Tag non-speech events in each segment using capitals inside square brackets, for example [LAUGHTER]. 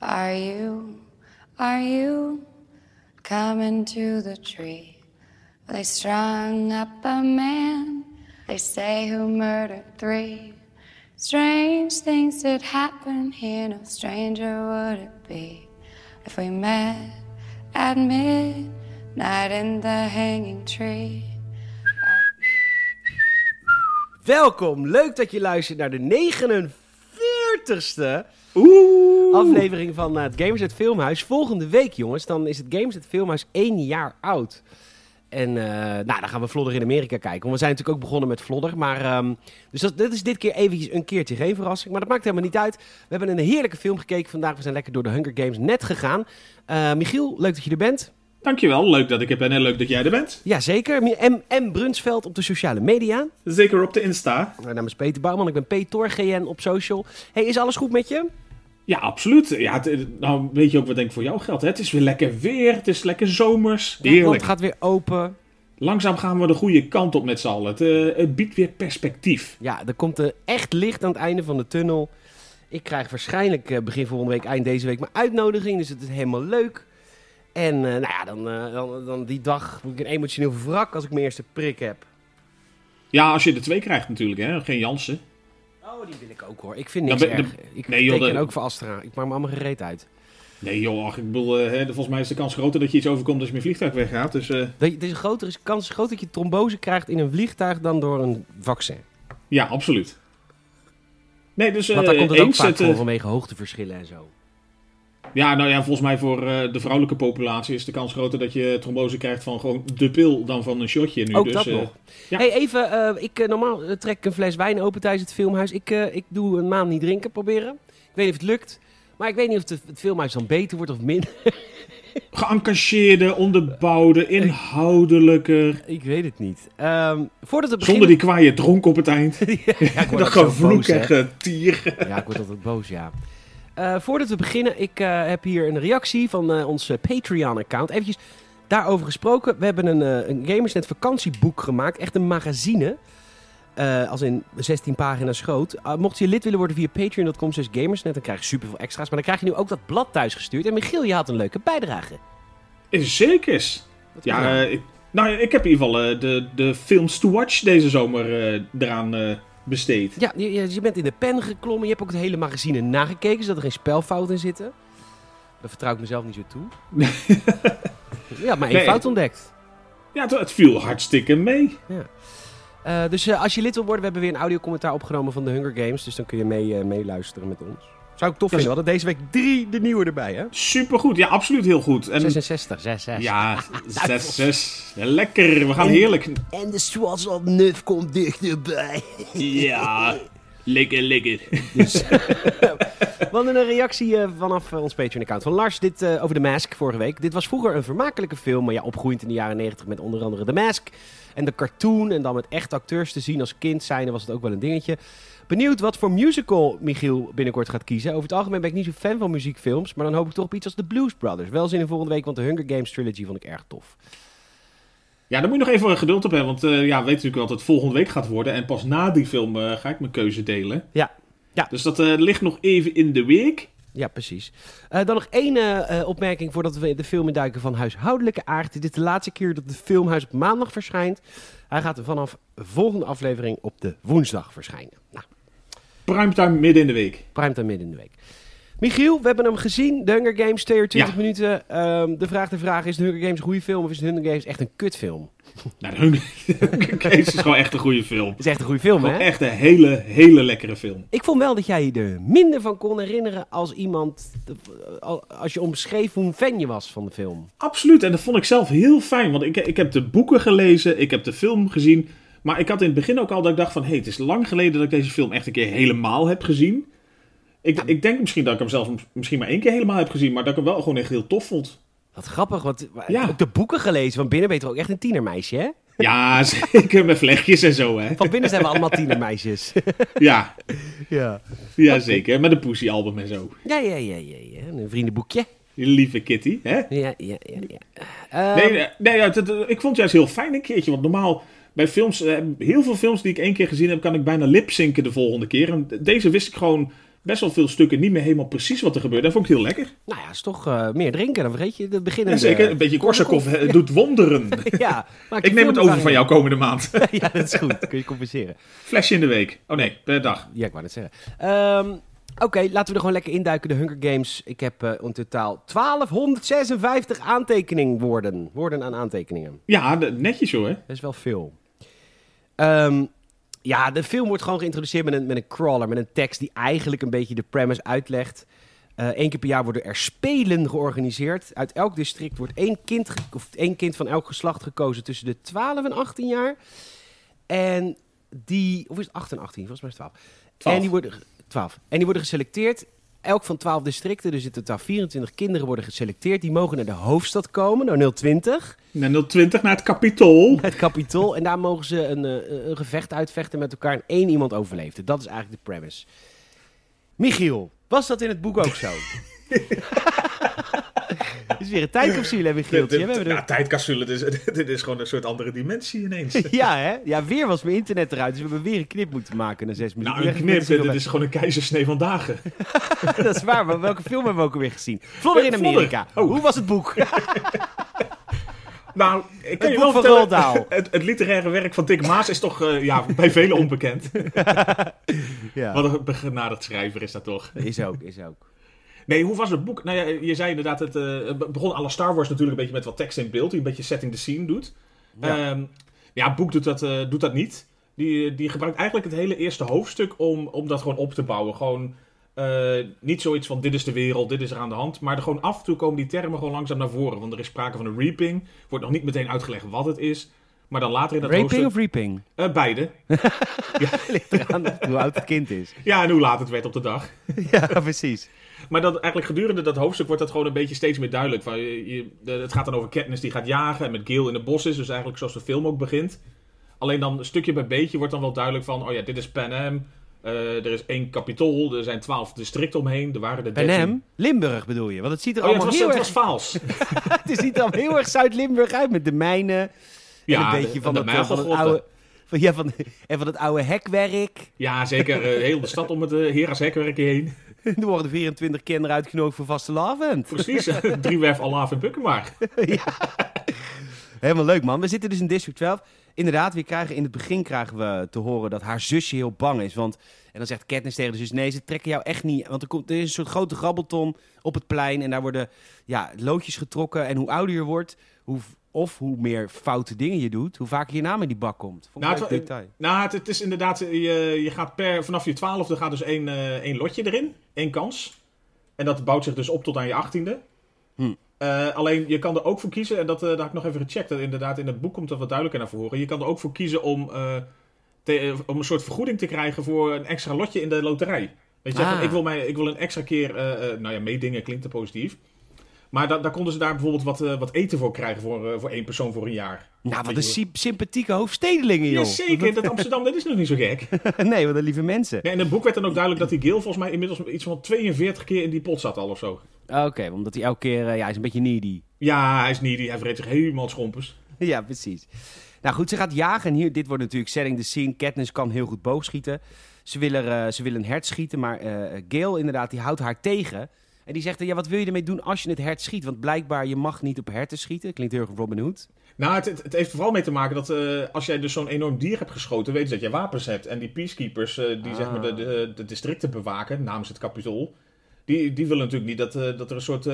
Are you, are you coming to the tree? They strung up a man, they say who murdered three. Strange things did happen here, no stranger would it be if we met at midnight in the hanging tree. Welkom, leuk dat je luistert naar de 49ste Oeh. Aflevering van eh, het Gamers het Filmhuis. Volgende week, jongens, dan is het Gamers het Filmhuis één jaar oud. En eh, nou, dan gaan we Vlodder in Amerika kijken. Want we zijn natuurlijk ook begonnen met Vlodder. Maar, ehm, dus dat, dit is dit keer eventjes een keertje geen verrassing. Maar dat maakt helemaal niet uit. We hebben een heerlijke film gekeken vandaag. We zijn lekker door de Hunger Games net gegaan. Eh, Michiel, leuk dat je er bent. Dankjewel, leuk dat ik er ben en leuk dat jij er bent. Jazeker. M. M. Brunsveld op de sociale media. Zeker op de Insta. Mijn naam is Peter Bouwman. Ik ben PTorGN op social. Hey, is alles goed met je? Ja, absoluut. Ja, het- nou weet je ook wat denk ik voor jou geldt. Hè? Het is weer lekker weer, het is lekker zomers. Het Heerlijk. gaat weer open. Langzaam gaan we de goede kant op met z'n allen. Het, eh, het biedt weer perspectief. Ja, er komt er echt licht aan het einde van de tunnel. Ik krijg waarschijnlijk eh, begin volgende week, eind deze week, mijn uitnodiging. Dus het is helemaal leuk. En eh, nou ja, dan, dan, dan die dag word ik een emotioneel wrak als ik mijn eerste prik heb. Ja, als je er twee krijgt natuurlijk, hè? geen Jansen. Oh, die wil ik ook hoor. Ik vind Dan niks ben- erg. Ik nee, joh, teken de- ook voor Astra. Ik maak me allemaal gereed uit. Nee joh, ach, ik bedoel, eh, hè, volgens mij is de kans groter dat je iets overkomt als je met vliegtuig weggaat. Dus eh, je- Het is een grotere kans groot dat je trombose krijgt in een vliegtuig dan door een vaccin. ja, absoluut. Nee, dus eh Want daar komt het ook vaak het, eh, voor vanwege hoogteverschillen en zo. Ja, nou ja, volgens mij voor eh, de vrouwelijke populatie is de kans groter dat je trombose krijgt van gewoon de pil dan van een shotje nu. Ook dus, dat eh, nog. ja. Hey, even, eh, ik, normaal trek ik een fles wijn open tijdens het filmhuis. Ik, ik doe een maand niet drinken, proberen. Ik weet niet of het lukt. Maar ik weet niet of het, het filmhuis dan beter wordt of minder. [LAUGHS] Geëngageerde, onderbouwde, inhoudelijker. ik weet het niet. Ehm, voordat beginnen... Zonder die kwaaie dronk op het eind. [LAUGHS] ja, Dat gevloek en getier. Ja, ik word altijd boos, ja. Eh, voordat we beginnen, ik eh, heb hier een reactie van eh, ons eh, Patreon-account. Eventjes daarover gesproken. We hebben een, een Gamersnet vakantieboek gemaakt. Echt een magazine. Als in 16 pagina's groot. Uh, mocht je lid willen worden via patreon.com slash gamersnet, dan krijg je superveel extra's. Maar dan krijg je nu ook dat blad thuis gestuurd. En Michiel, je had een leuke bijdrage. Zekers. Wat Ja, ik, nou, ik heb in ieder geval de, de films to watch deze zomer eraan besteed. ja je, je- bent in de pen geklommen. Je hebt ook het hele magazine nagekeken, zodat er geen spelfouten in zitten. Daar vertrouw ik mezelf niet zo toe. [LAUGHS] ja, maar één Nee. fout ontdekt. Ja, het, het viel hartstikke mee. Eh, dus eh, als je lid wil worden, we hebben weer een audiocommentaar opgenomen van de Hunger Games. Dus dan kun je mee, eh, meeluisteren met ons. Zou ik tof vinden. We hadden deze week drie de nieuwe erbij, hè? Supergoed. Ja, absoluut heel goed. En, 66, 66. ja, [LAUGHS] 6, 6. Lekker. We gaan En- heerlijk. En de op Nuf komt dichterbij. [LAUGHS] Ja, lekker, lekker. Dus, [LAUGHS] we hadden een reactie eh, vanaf eh, ons Patreon-account van Lars. Dit eh, over The Mask vorige week. Dit was vroeger een vermakelijke film, maar ja, opgroeiend in de jaren 90 met onder andere The Mask. En de cartoon en dan met echte acteurs te zien als kind zijn, was het ook wel een dingetje. Benieuwd wat voor musical Michiel binnenkort gaat kiezen. Over het algemeen ben ik niet zo fan van muziekfilms, maar dan hoop ik toch op iets als The Blues Brothers. Wel zin in volgende week, want de Hunger Games trilogy vond ik erg tof. Ja, daar moet je nog even geduld op hebben. Want eh, ja, weet natuurlijk wel dat het volgende week gaat worden. En pas na die film eh, ga ik mijn keuze delen. Ja. Ja. Dus dat eh, ligt nog even in de week. Ja, precies. Dan nog één opmerking voordat we de film induiken van huishoudelijke aard. Dit is de laatste keer dat de filmhuis op maandag verschijnt. Hij gaat vanaf de volgende aflevering op de woensdag verschijnen. Nou, Primetime midden in de week. primetime midden in de week. Michiel, we hebben hem gezien. De Hunger Games, 22 Ja. minuten. Ehm, de vraag de vraag, is de Hunger Games een goede film of is de Hunger Games echt een kutfilm? [LAUGHS] Nou, de Hunger Games is gewoon echt een goede film. Het is echt een goede film, hè? echt een hele, hele lekkere film. Ik vond wel dat jij je er minder van kon herinneren als iemand... Als je omschreef hoe een fan je was van de film. Absoluut, en dat vond ik zelf heel fijn. Want ik, ik heb de boeken gelezen, ik heb de film gezien. Maar ik had in het begin ook al dat ik dacht van... hé, hey, het is lang geleden dat ik deze film echt een keer helemaal heb gezien. Ik, ik denk misschien dat ik hem zelfs misschien maar één keer helemaal heb gezien... maar dat ik hem wel gewoon echt heel tof vond. Wat grappig, want Ja. ook de boeken gelezen. Van binnen ben je toch ook echt een tienermeisje, hè? Ja, [LAUGHS] zeker met vlechtjes en zo, hè. Van binnen zijn we allemaal tienermeisjes. [LAUGHS] Ja, ja. ja zeker. Met een Pussy album en zo. Ja, ja, ja, ja, ja. Een vriendenboekje. Die lieve Kitty, hè? Ja, ja, ja, ja. Ehm, Nee, nee, nee het- ik vond het juist heel fijn een keertje. Want normaal bij films, eh, heel veel films die ik één keer gezien heb, kan ik bijna lipzinken de volgende keer. En deze wist ik gewoon best wel veel stukken niet meer helemaal precies wat er gebeurt. Dat vond ik heel lekker. Nou ja, is toch eh, meer drinken. Dan vergeet je de Ja, beginnende... zeker. Een beetje Korsakov eh, doet wonderen. [LAUGHS] ja, Ik neem het over van jou komende maand. [LAUGHS] ja, dat is goed. Kun je compenseren. Flesje in de week. Oh nee, per dag. Ja, ik wou net zeggen. Ehm, Oké, laten we er gewoon lekker induiken. De Hunger Games. Ik heb eh, in totaal 1256 aantekeningwoorden. Woorden aan aantekeningen. Ja, netjes hoor. Dat is wel veel. Ehm, ja, de film wordt gewoon geïntroduceerd met een, met een crawler, met een tekst die eigenlijk een beetje de premise uitlegt. Eén keer per jaar worden er spelen georganiseerd. Uit elk district wordt één kind, of één kind van elk geslacht gekozen tussen de 12 en 18 jaar. En die, of is het 8 en 18? Volgens mij is het 12. 12. En die worden, 12. En die worden geselecteerd. Elk van 12 districten, dus in totaal 24 kinderen worden geselecteerd. Die mogen naar de hoofdstad komen, naar 020 Naar 020 naar het kapitool. [LAUGHS] het kapitool. En daar mogen ze een, eh, een gevecht uitvechten met elkaar. En één iemand overleeft het. Dat is eigenlijk de premise. Michiel, was dat in het boek ook zo? [LAUGHS] Het [LAUGHS] is weer een tijdcapsule, Michieltje. We hebben Ja, er- tijdcapsule. [LAUGHS] Dit is, gewoon een soort andere dimensie ineens. [LAUGHS] Ja, hè? Ja, weer was mijn internet eruit. Dus we hebben weer een knip moeten maken na zes minuten. Nou, een knip. Dit is gewoon een keizersnee van dagen. Dat is waar, maar welke film hebben we ook alweer gezien? Vlodder in Vlodder. Amerika. Oh. Hoe was het boek? Nou, ik kan Het je wel vertellen, het literaire werk van Dick Maas is toch eh, ja, bij velen onbekend. ja, Wat een begenadigd schrijver is dat toch. is ook, is ook. Nee, hoe was het boek? Nou ja, je zei inderdaad, het eh, het begon la Star Wars natuurlijk een beetje met wat tekst in beeld. Die een beetje setting the scene doet. Ja. Ja, ja het boek doet dat, eh, doet dat niet. Die, die gebruikt eigenlijk het hele eerste hoofdstuk om, om dat gewoon op te bouwen. Gewoon eh, niet zoiets van dit is de wereld, dit is er aan de hand. Maar er gewoon af en toe komen die termen gewoon langzaam naar voren. Want er is sprake van een reaping. Wordt nog niet meteen uitgelegd wat het is. Maar dan later in dat Raping hoofdstuk... of reaping? Eh, beide. [LAUGHS] Ligt eraan hoe oud het kind is. Ja, en hoe laat het werd op de dag. [LAUGHS] Ja, precies. Maar dat, eigenlijk gedurende dat hoofdstuk wordt dat gewoon een beetje steeds meer duidelijk. Van, je, je- de- het gaat dan over Katniss die gaat jagen en met Gil in het bos is. Dus eigenlijk zoals de film ook begint. Alleen dan stukje bij beetje wordt dan wel duidelijk van... Oh ja, dit is Pan Am. Eh, er is één kapitool. Er zijn twaalf districten omheen. Er waren er dertien. Limburg bedoel je? Want het ziet er Oh ja, het allemaal was, heel [LAUGHS] het erg... was Vaals. Het ziet er allemaal heel erg Zuid-Limburg uit met de mijnen. Ja, en een beetje de- van, de het, eh, van het Mijlgrotten. oude... [LAUGHS] Van, ja, van, en van het oude hekwerk. Ja, zeker. eh, heel de stad om het uh, Heras hekwerk heen. [LAUGHS] er worden 24 kinderen uitgenodigd voor vaste lavend. Precies. [LAUGHS] Driewerf, Alaaf en Bukkemaar. Helemaal leuk, man. We zitten dus in District 12. Inderdaad, we krijgen in het begin krijgen we te horen dat haar zusje heel bang is. Want, en dan zegt Katniss tegen de zus, nee, ze trekken jou echt niet. Want er, komt, er is een soort grote grabbelton op het plein. En daar worden ja, loodjes getrokken. En hoe ouder je wordt, hoe, of hoe meer foute dingen je doet, hoe vaker je naam in die bak komt. Vond Nou, het, detail. nou het, het is inderdaad, je, je gaat per, vanaf je twaalfde gaat dus één, eh, één lotje erin, één kans. En dat bouwt zich dus op tot aan je achttiende. Hm. Eh, alleen je kan er ook voor kiezen, en dat, eh, daar heb ik nog even gecheckt, dat inderdaad in het boek komt dat wat duidelijker naar voren. Je kan er ook voor kiezen om, eh, te- eh, om een soort vergoeding te krijgen voor een extra lotje in de loterij. Weet je, Ah. van, ik, wil mij, ik wil een extra keer, eh, eh, nou ja, meedingen klinkt te positief. Maar da- daar konden ze daar bijvoorbeeld wat, eh, wat eten voor krijgen voor, eh, voor één persoon voor een jaar. Nou, wat een sy- sympathieke hoofdstedelingen, joh. Jazeker, dat Amsterdam, dat is nog niet zo gek. [LAUGHS] nee, wat een lieve mensen. Ja, in het boek werd dan ook duidelijk dat die Gil volgens mij inmiddels iets van 42 keer in die pot zat al of zo. Oké, omdat hij elke keer, eh, ja, hij is een beetje needy. Ja, hij is needy, hij vreet zich helemaal schompers. [LAUGHS] Ja, precies. Nou goed, ze gaat jagen. En hier, dit wordt natuurlijk setting the scene. Katniss kan heel goed boogschieten. Ze willen, ze willen een hert schieten, maar Gale inderdaad, die houdt haar tegen. En die zegt, ja, wat wil je ermee doen als je het hert schiet? Want blijkbaar, je mag niet op herten schieten. Klinkt heel erg Robin Hood. Nou, het, het, het heeft vooral mee te maken dat eh, als jij dus zo'n enorm dier hebt geschoten, weet je dat je wapens hebt. En die peacekeepers, eh, die Ah. zeg maar de, de, de districten bewaken namens het kapitool, die, die willen natuurlijk niet dat, eh, dat er een soort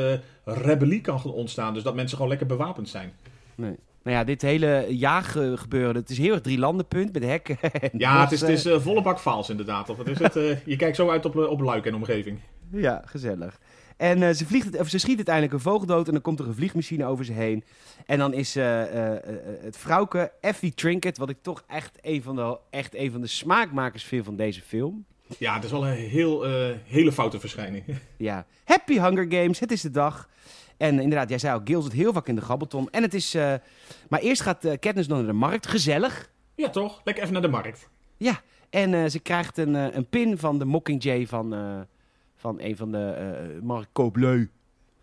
rebellie kan gaan ontstaan. Dus dat mensen gewoon lekker bewapend zijn. Nee. Nou ja, dit hele jaaggebeuren, het is heel erg drie landenpunt met hekken. en [LAUGHS] Ja, het is, het is volle bak faals inderdaad. Of wat is het? Je kijkt zo uit op, op Luik en omgeving. Ja, gezellig. En eh, ze, vliegt het, of ze schiet uiteindelijk een vogel dood en dan komt er een vliegmachine over ze heen. En dan is eh, eh, het vrouwke Effie Trinket, wat ik toch echt een van de, echt een van de smaakmakers vind van deze film. Ja, het is wel een heel, hele foute verschijning. [LAUGHS] Ja, Happy Hunger Games, het is de dag. En inderdaad, jij zei al, Gil zit heel vaak in de grabbelton. En het is... maar eerst gaat Katniss nog naar de markt, gezellig. Ja, toch? Lekker even naar de markt. Ja, en ze krijgt een, een pin van de Mockingjay van, van een van de uh, Mark Koopleu.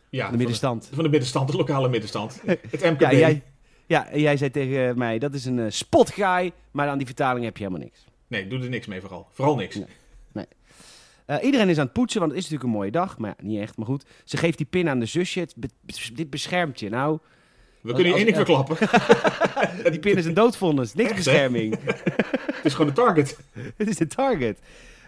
Ja, Van de middenstand. Van de, van de middenstand, de lokale middenstand. [LAUGHS] Het MKB. Ja, jij, ja, jij zei tegen mij, dat is een spotguy, maar aan die vertaling heb je helemaal niks. Nee, doe er niks mee vooral. Vooral niks. Nee. Eh, iedereen is aan het poetsen, want het is natuurlijk een mooie dag. Maar ja, niet echt, maar goed. Ze geeft die pin aan de zusje. Het be- dit beschermt je. Nou, We kunnen je één ding verklappen. [LAUGHS] [LAUGHS] die pin is een doodvonnis. Niks Echt, bescherming. Het is gewoon de target. Het is de target.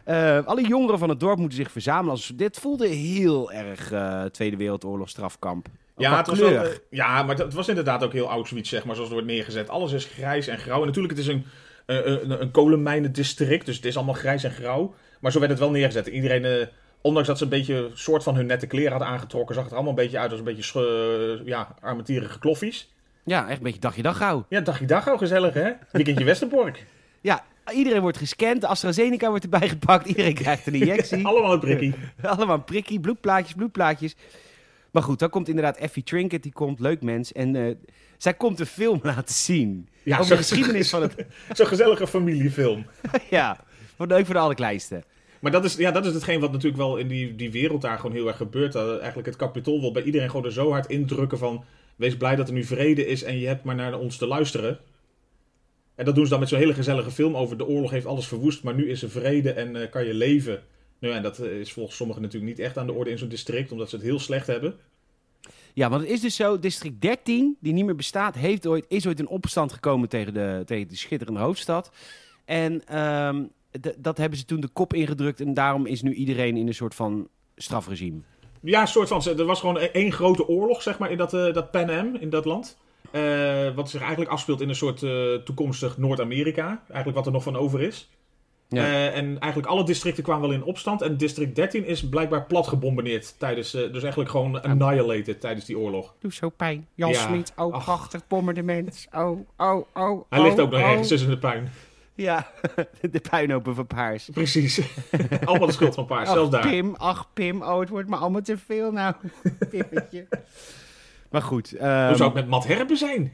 Eh, alle jongeren van het dorp moeten zich verzamelen. Als, dit voelde heel erg eh, Tweede Wereldoorlog strafkamp. Ja, het was wel, eh, ja, maar het was inderdaad ook heel Auschwitz, zeg maar, zoals het wordt neergezet. Alles is grijs en grauw. En natuurlijk, het is een, een, een kolenmijnendistrict, dus het is allemaal grijs en grauw. Maar zo werd het wel neergezet. Iedereen, eh, ondanks dat ze een beetje soort van hun nette kleren hadden aangetrokken, zag het er allemaal een beetje uit als een beetje ja, armetierige kloffies. Ja, echt een beetje dagje dag gauw. Ja, dagje dag al gezellig, hè? Weekendje [LAUGHS] Westerbork. Ja, iedereen wordt gescand. De AstraZeneca wordt erbij gepakt. Iedereen krijgt een injectie. [LAUGHS] Allemaal een prikkie. [LAUGHS] Allemaal een prikkie, bloedplaatjes, bloedplaatjes. Maar goed, dan komt inderdaad Effie Trinket. Die komt, leuk mens. En eh, zij komt een film [LAUGHS] laten zien. Ja, over de geschiedenis van het... Zo'n gezellige familiefilm. ja, voor leuk voor de allerkleinste. Maar dat is, ja, dat is hetgeen wat natuurlijk wel in die, die wereld daar gewoon heel erg gebeurt. Dat eigenlijk het kapitool wil bij iedereen gewoon er zo hard indrukken van... Wees blij dat er nu vrede is en je hebt maar naar ons te luisteren. En dat doen ze dan met zo'n hele gezellige film over de oorlog heeft alles verwoest, maar nu is er vrede en eh, kan je leven. Nou ja, en dat eh, is volgens sommigen natuurlijk niet echt aan de orde in zo'n district, omdat ze het heel slecht hebben. Ja, want het is dus zo, district 13, die niet meer bestaat, heeft ooit, is ooit in opstand gekomen tegen de, tegen de schitterende hoofdstad. En ehm, dat hebben ze toen de kop ingedrukt en daarom is nu iedereen in een soort van strafregime. Ja, een soort van. Er was gewoon één grote oorlog, zeg maar, in dat, eh, dat Pan Am, in dat land. Eh, wat zich eigenlijk afspeelt in een soort eh, toekomstig Noord-Amerika. Eigenlijk wat er nog van over is. Ja. Eh, en eigenlijk alle districten kwamen wel in opstand. En district 13 is blijkbaar plat gebombardeerd tijdens. eh, dus eigenlijk gewoon annihilated tijdens die oorlog. Doe zo pijn. Jan Ja. Smit, oh Ach. prachtig bombardement. Oh, oh, oh. Hij oh, ligt ook nog oh. ergens tussen de puin. Ja, [LAUGHS] de puinhopen van Paars. Precies. [LAUGHS] Allemaal de schuld van Paars, zelfs daar. Pim, ach Pim, oh het wordt me allemaal te veel nou. [LAUGHS] Pimmetje. Maar goed. Hoe ehm, zou het met Matt Herben zijn?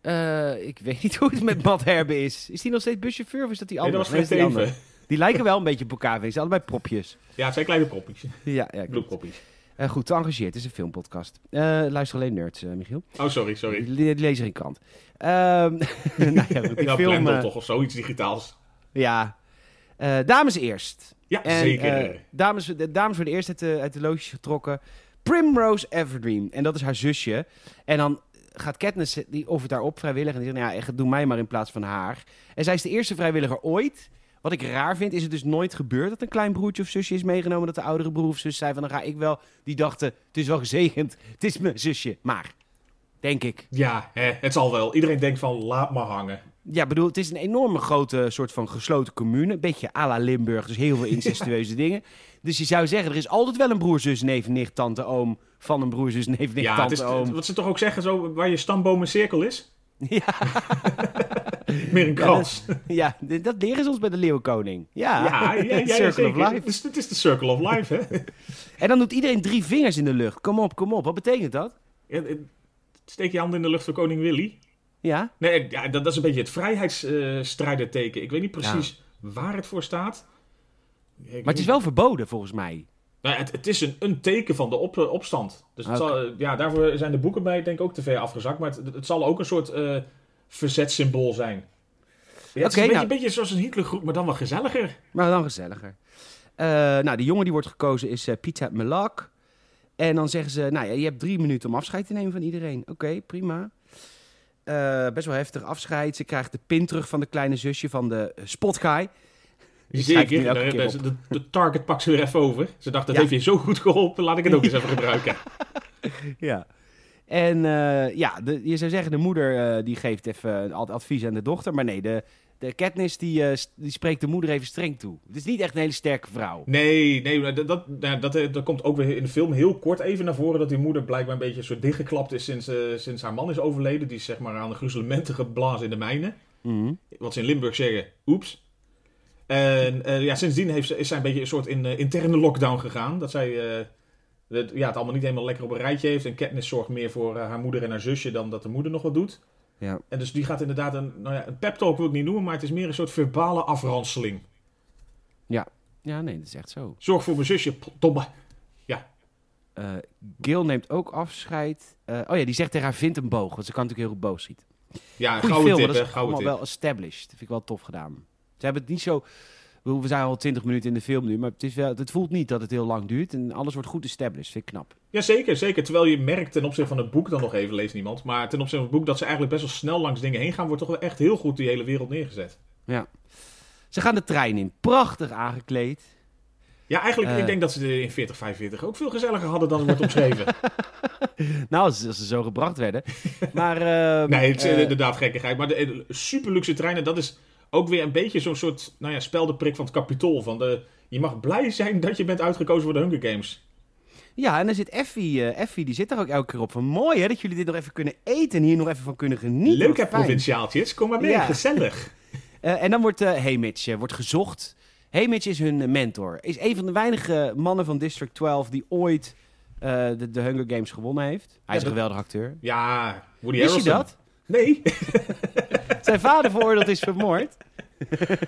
eh, ik weet niet [LAUGHS] hoe het met Matt Herbe is. Is die nog steeds buschauffeur of is dat die Nee, andere? dat was Nee, Fred is die lijken wel een beetje op elkaar. Ze zijn allebei propjes. Ja, het zijn kleine proppies. [LAUGHS] Ja, ja klopt. Bloedproppies. Eh, goed, te engageerd. Het is een filmpodcast. Eh, luister alleen nerds, Michiel. Oh, sorry, sorry. Die, die lezen geen krant. Ehm [LAUGHS] nou ja, film... Toch of zoiets digitaals. ja. Dames eerst. Ja, En, zeker. dames, de dames worden eerst uit de, uit de loodjes getrokken. Primrose Everdeen. En dat is haar zusje. En dan gaat Katniss, die offert daar op vrijwillig. En die zegt, nou ja, doe mij maar in plaats van haar. En zij is de eerste vrijwilliger ooit. Wat ik raar vind, is het dus nooit gebeurd dat een klein broertje of zusje is meegenomen. Dat de oudere broer of zus zei van, dan ga ik wel. Die dachten, het is wel gezegend. Het is mijn zusje. Maar, denk ik. Ja, hè, het zal wel. Iedereen denkt van, laat maar hangen. Ja, bedoel, het is een enorme grote soort van gesloten commune. Een beetje à la Limburg, dus heel veel incestueuze [LAUGHS] dingen. Dus je zou zeggen, er is altijd wel een broer, zus, neef, nicht, tante, oom. Van een broer, zus, neef, nicht, Ja, het tante, is, oom. wat ze toch ook zeggen, zo, waar je stamboom een cirkel is? [LAUGHS] Ja, [LAUGHS] Meer een krans. ja, dat leren ze ons bij de Leeuwenkoning. Ja, Ja, ja, [LAUGHS] Circle zeker. of Het Life. is, het is de circle of life, hè? En dan doet iedereen drie vingers in de lucht. Kom op, kom op. Wat betekent dat? Eh, Steek je hand in de lucht voor koning Willy. Ja? Nee, ja, dat, dat is een beetje het vrijheidsstrijderteken. ik weet niet precies waar het voor staat. Maar het is wel verboden, volgens mij. Nou, het, het is een, een teken van de op, opstand. Dus het Oké. zal, ja, daarvoor zijn de boeken bij denk ik ook te ver afgezakt. Maar het, het zal ook een soort eh verzetsymbool zijn. Ja, het Oké, is een beetje, nou- een beetje zoals een Hitlergroep, maar dan wel gezelliger. Maar dan gezelliger. Eh, nou, de jongen die wordt gekozen is eh Pieter Melak. En dan zeggen ze, nou ja, je hebt drie minuten om afscheid te nemen van iedereen. Oké, prima. Eh, best wel heftig afscheid. Ze krijgt de pin terug van de kleine zusje van de eh, spotguy. Ik schrijf het nu Zeker. De, de, op. de, de target pakt ze weer even over. Ze dacht, dat Ja. heeft je zo goed geholpen, laat ik het ook [LAUGHS] eens even gebruiken. [LAUGHS] Ja. En eh, ja, de, je zou zeggen, de moeder eh, die geeft even advies aan de dochter. Maar nee, de, de Katniss die, eh, die spreekt de moeder even streng toe. Het is niet echt een hele sterke vrouw. Nee, nee dat, dat, nou, dat, dat komt ook weer in de film heel kort even naar voren. Dat die moeder blijkbaar een beetje soort dichtgeklapt is sinds, sinds haar man is overleden. Die is zeg maar aan de gruzelementen geblazen in de mijnen. Mhm. wat ze in Limburg zeggen, oeps. En eh, ja, sindsdien heeft ze, is zij een beetje een soort in, eh, interne lockdown gegaan. Dat zij eh, het, ja, het allemaal niet helemaal lekker op een rijtje heeft. En Katniss zorgt meer voor eh, haar moeder en haar zusje dan dat de moeder nog wat doet. Ja. En dus die gaat inderdaad een, nou ja, een pep talk wil ik niet noemen, maar het is meer een soort verbale afranseling. ja, nee, dat is echt zo. Zorg voor mijn zusje, domme. Eh Gil neemt ook afscheid. Eh, oh ja, die zegt tegen haar, vind een boog. Want ze kan natuurlijk heel goed boog schieten. Ja, Goeie gouden film, tip, dat is allemaal tip. wel established. Dat vind ik wel tof gedaan. Ze hebben het niet zo We zijn al 20 minuten in de film nu, maar het, is wel, het voelt niet dat het heel lang duurt. En alles wordt goed established, vind ik knap. Ja, zeker, zeker. Terwijl je merkt ten opzichte van het boek, dan nog even leest niemand. Maar ten opzichte van het boek dat ze eigenlijk best wel snel langs dingen heen gaan, wordt toch wel echt heel goed die hele wereld neergezet. Ja. Ze gaan de trein in, prachtig aangekleed. Ja, eigenlijk, Eh. ik denk dat ze er in 40, 45 ook veel gezelliger hadden dan het wordt omschreven. [LAUGHS] Nou, als, als ze zo gebracht werden. Maar, eh, nee, het is eh, inderdaad gekkigheid. Maar de, de super luxe treinen, dat is ook weer een beetje zo'n soort nou ja, speldeprik van het kapitool. Van de, je mag blij zijn dat je bent uitgekozen voor de Hunger Games. Ja, en dan zit Effie, eh, Effie, die zit er ook elke keer op. Van mooi hè, dat jullie dit nog even kunnen eten en hier nog even van kunnen genieten. Leuk hè, provinciaaltjes. Kom maar mee, Ja. gezellig. [LAUGHS] Eh, en dan wordt uh, Haymitch wordt gezocht. Haymitch is hun mentor. Is een van de weinige mannen van District 12 die ooit de, de Hunger Games gewonnen heeft. Hij is een geweldige acteur. Ja, Woody Wist je Harrelson. dat? Nee. [LAUGHS] Zijn vader veroordeeld is vermoord. [LAUGHS]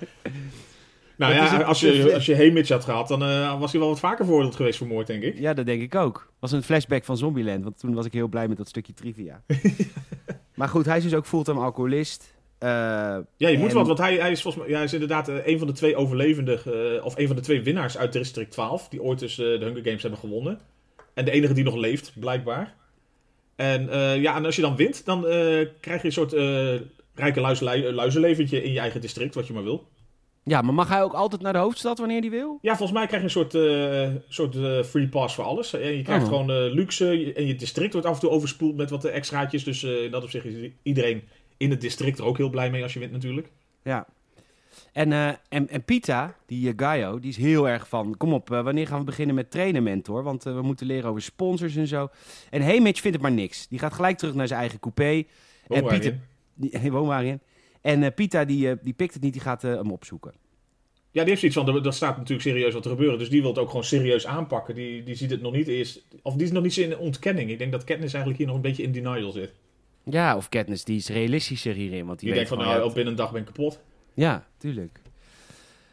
Nou Dat ja, als je, als je had gehad, dan eh, was hij wel wat vaker veroordeeld geweest voor moord, denk ik. Ja, dat denk ik ook. Was een flashback van Zombieland, want toen was ik heel blij met dat stukje trivia. [LAUGHS] maar goed, hij is dus ook fulltime alcoholist. Eh, Ja, je moet wat, want hij, hij is volgens mij, ja, hij is inderdaad eh, een van de twee overlevenden, of een van de twee winnaars uit District 12, die ooit dus de Hunger Games hebben gewonnen. En de enige die nog leeft, blijkbaar. En ja, en als je dan wint, dan krijg je een soort rijke luizenlei- luizenleventje in je eigen district, wat je maar wil. ja, maar mag hij ook altijd naar de hoofdstad wanneer hij wil? Ja, volgens mij krijg je een soort, eh, soort eh, free pass voor alles. En je krijgt Oh. gewoon eh, luxe en je district wordt af en toe overspoeld met wat extraatjes. Dus in dat opzicht is iedereen in het district er ook heel blij mee als je wint natuurlijk. Ja. En, en, en Pita, die Gaio, die is heel erg van... Kom op, wanneer gaan we beginnen met trainen, mentor? Want we moeten leren over sponsors en zo. En Haymitch vindt het maar niks. Die gaat gelijk terug naar zijn eigen coupé. Woon en Pieter. Die, hij woont waarin. En eh, Pita, die, eh, die pikt het niet, die gaat eh, hem opzoeken. Ja, die heeft zoiets van, er- er staat natuurlijk serieus wat te gebeuren. Dus die wil het ook gewoon serieus aanpakken. Die, die ziet het nog niet eerst, of die is nog niet in ontkenning. Ik denk dat Katniss eigenlijk hier nog een beetje in denial zit. Ja, of Katniss, die is realistischer hierin. Want die denkt van, nou, op binnen een dag ben ik kapot. Ja, tuurlijk.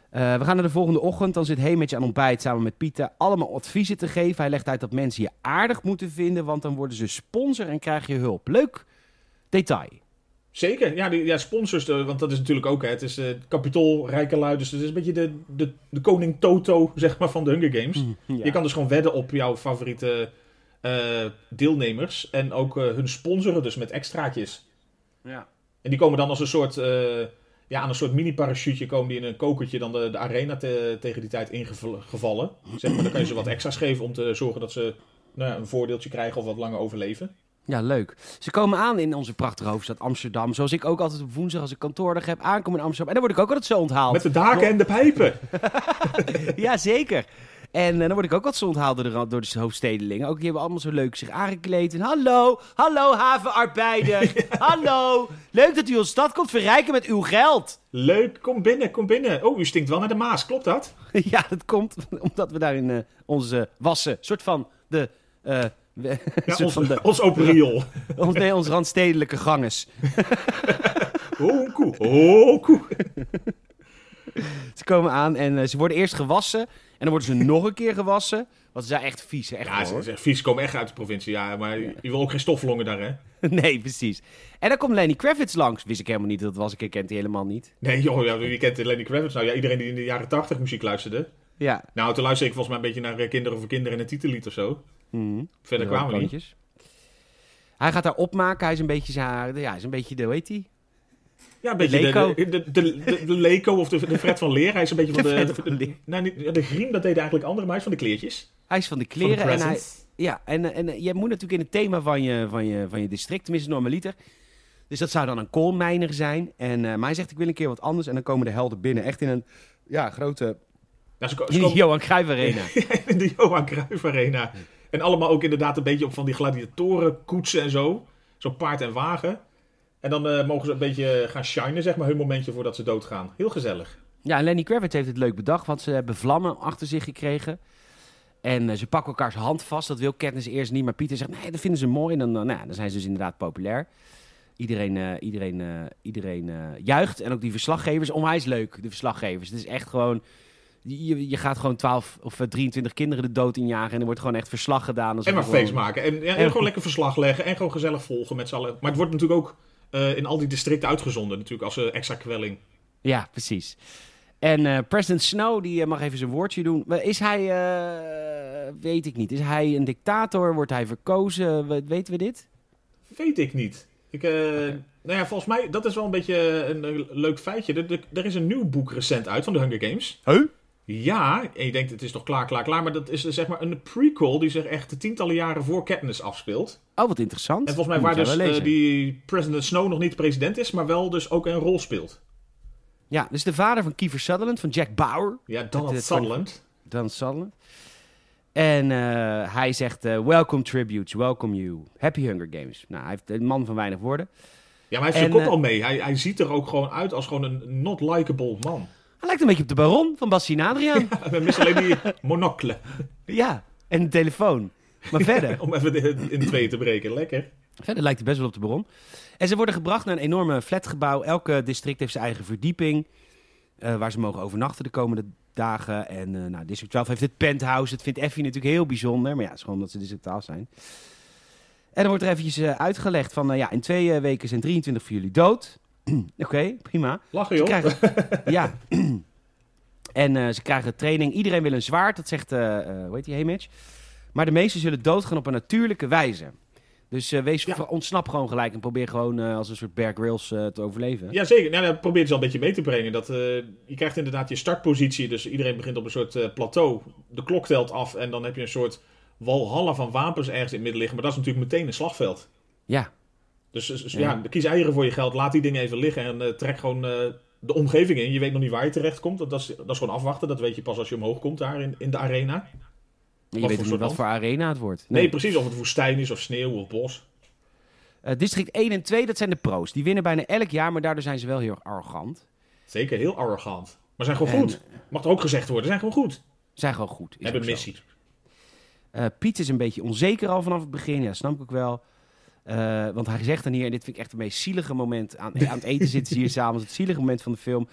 Eh, we gaan naar de volgende ochtend. Dan zit Haymitch aan ontbijt samen met Pieter allemaal adviezen te geven. Hij legt uit dat mensen je aardig moeten vinden, want dan worden ze sponsor en krijg je hulp. Leuk detail. Zeker, ja, die, ja sponsors, eh, want dat is natuurlijk ook, hè, het is eh kapitool, rijke lui. Dus het is een beetje de, de, de koning Toto, [LAUGHS] zeg maar, van de Hunger Games. Ja. Je kan dus gewoon wedden op jouw favoriete eh, deelnemers. En ook hun sponsoren, dus met extraatjes. Ja. En die komen dan als een soort, ja, aan een soort mini-parachute komen die in een kokertje dan de, de arena te- tegen die tijd ingevallen. Zeg maar, dan kan je ze wat extra's geven om te zorgen dat ze nou ja, een voordeeltje krijgen of wat langer overleven. Ja, leuk. Ze komen aan in onze prachtige hoofdstad Amsterdam. Zoals ik ook altijd op woensdag als ik kantoordag heb aankom in Amsterdam. En dan word ik ook altijd zo onthaald. Met de daken en de pijpen. [LAUGHS] Ja, zeker. En eh, dan word ik ook wat zo onthaald door de, door de hoofdstedelingen. Ook die hebben allemaal zo leuk zich aangekleed. En hallo, hallo havenarbeider. [LAUGHS] hallo, leuk dat u onze stad komt verrijken met uw geld. Leuk, kom binnen, kom binnen. Oh, u stinkt wel naar de Maas, klopt dat? [LAUGHS] ja, dat komt omdat we daarin eh onze wassen, soort van de... eh, we- Ja, [LAUGHS] ons, van de, ons open riool. [LAUGHS] ons, nee, onze randstedelijke ganges. [LAUGHS] Oh, koe. Oh, koe. Ze komen aan en eh, ze worden eerst gewassen. En dan worden ze nog een keer gewassen. Want ze zijn echt vies, echt Ja, ze, ze, vies komen echt uit de provincie. Ja, maar je wil ook geen stoflongen daar, hè? Nee, precies. En dan komt Lenny Kravitz langs. Wist ik helemaal niet dat het was. Ik kent hij helemaal niet. Nee, joh, ja, wie kent Lenny Kravitz? Nou ja, iedereen die in de jaren 80 muziek luisterde. Ja. Nou, toen luisterde ik volgens mij een beetje naar eh, Kinderen voor Kinderen en een titellied of zo. Mhm. Verder kwamen we niet. Hij gaat daar opmaken. Hij is een beetje zijn... Ja, hij is een beetje de... Hoe heet hij? Ja, een beetje de, de, de, de, de, de Leco of de, de Fred van Leer. Hij is een [LAUGHS] beetje van De de... Nou, niet, de griem, dat deden eigenlijk anderen, maar hij is van de kleertjes. Hij is van de Van de kleren. en hij, ja, en, en eh, je moet natuurlijk in het thema van je, van je, van je district, tenminste normaliter. Dus dat zou dan een koolmijner zijn. En, eh, maar hij zegt, ik wil een keer wat anders. En dan komen de helden binnen. Echt in een ja, grote... Nou, ze, ko- ze In de komen Johan Cruijff Arena. [LAUGHS] in de Johan Cruijff Arena. En allemaal ook inderdaad een beetje op van die gladiatoren, koetsen en zo. Zo paard en wagen. En dan eh, mogen ze een beetje gaan shinen, zeg maar, hun momentje voordat ze doodgaan. Heel gezellig. Ja, en Lenny Kravitz heeft het leuk bedacht, want ze hebben vlammen achter zich gekregen. En eh, ze pakken elkaars hand vast. Dat wil Katniss eerst niet, maar Pieter zegt, nee, dat vinden ze mooi. En dan, eh, nou, dan zijn ze dus inderdaad populair. Iedereen, eh, iedereen, eh, iedereen eh, juicht. En ook die verslaggevers. Onwijs leuk, de verslaggevers. Het is echt gewoon... Je, je gaat gewoon 12 of eh, 23 kinderen de dood injagen. En er wordt gewoon echt verslag gedaan. En maar gewoon- feest maken. En, ja, en En- gewoon lekker verslag leggen. En gewoon gezellig volgen met z'n allen. Maar het wordt natuurlijk ook eh, in al die districten uitgezonden. Natuurlijk als eh, extra kwelling. Ja, precies. En eh, president Snow die eh, mag even zijn woordje doen. Is hij, eh, weet ik niet, is hij een dictator? Wordt hij verkozen? We- Weten we dit? Weet ik niet. Ik, eh, Nou ja, volgens mij, dat is wel een beetje een, een leuk feitje. Er, er- er is een nieuw boek recent uit van de Hunger Games. Huh? Ja, en je denkt het is toch klaar, klaar, klaar. Maar dat is eh, zeg maar een prequel die zich echt tientallen jaren voor Katniss afspeelt. Oh, wat interessant. En volgens mij waar dus eh, die President Snow nog niet president is, maar wel dus ook een rol speelt. Ja, dus de vader van Kiefer Sutherland, van Jack Bauer. Ja, Donald de Sutherland. Dan Sutherland. En eh, hij zegt, eh, welcome tributes, welcome you. Happy Hunger Games. Nou, hij heeft een man van weinig woorden. Ja, maar hij heeft En, zijn kop eh, al mee. Hij, hij ziet er ook gewoon uit als gewoon een not likable man. Hij lijkt een beetje op de baron van Bastien Adriaan. We missen alleen die monocle. ja, en een telefoon. Maar [LAUGHS] verder, Om even de- in twee te breken. Lekker. verder lijkt hij best wel op de baron. En ze worden gebracht naar een enorme flatgebouw. Elke district heeft zijn eigen verdieping. eh, waar ze mogen overnachten de komende dagen. En eh, nou, District 12 heeft het penthouse. Dat vindt Effie natuurlijk heel bijzonder. Maar ja, het is gewoon omdat ze District 12 zijn. En dan wordt er eventjes eh, uitgelegd van... ja, in twee weken zijn 23 van jullie dood. Oké, prima. Lachen Ze joh. krijgen, [LAUGHS] ja. en eh, ze krijgen training. Iedereen wil een zwaard, dat zegt, eh hoe heet die, Hamish. Maar de meesten zullen doodgaan op een natuurlijke wijze. Dus wees, Ja. ontsnap gewoon gelijk en probeer gewoon als een soort Bear Grylls te overleven. Ja, zeker. Nou, dat probeert ze al een beetje mee te brengen. Dat, je krijgt inderdaad je startpositie. Dus iedereen begint op een soort plateau. De klok telt af. En dan heb je een soort walhalla van wapens ergens in het midden liggen. Maar dat is natuurlijk meteen een slagveld. Ja, Dus, dus Ja. ja, kies eieren voor je geld. Laat die dingen even liggen. En eh, trek gewoon eh, de omgeving in. Je weet nog niet waar je terecht komt. Dat is, dat is gewoon afwachten. Dat weet je pas als je omhoog komt daar in, in de arena. je voor weet ook niet wat land? voor arena het wordt. Nee. precies. Of het woestijn is of sneeuw of bos. Eh, district 1 en 2, dat zijn de pro's. Die winnen bijna elk jaar, maar daardoor zijn ze wel heel erg arrogant. Zeker, heel arrogant. Maar zijn gewoon En- goed. Mag er ook gezegd worden. Zijn gewoon goed. Zijn gewoon goed. Hebben missie. Piet is een beetje onzeker al vanaf het begin. Ja, snap ik ook wel. Eh, want hij zegt dan hier, en dit vind ik echt het meest zielige moment. Aan, [LAUGHS] aan het eten zitten ze hier s'avonds. Het zielige moment van de film.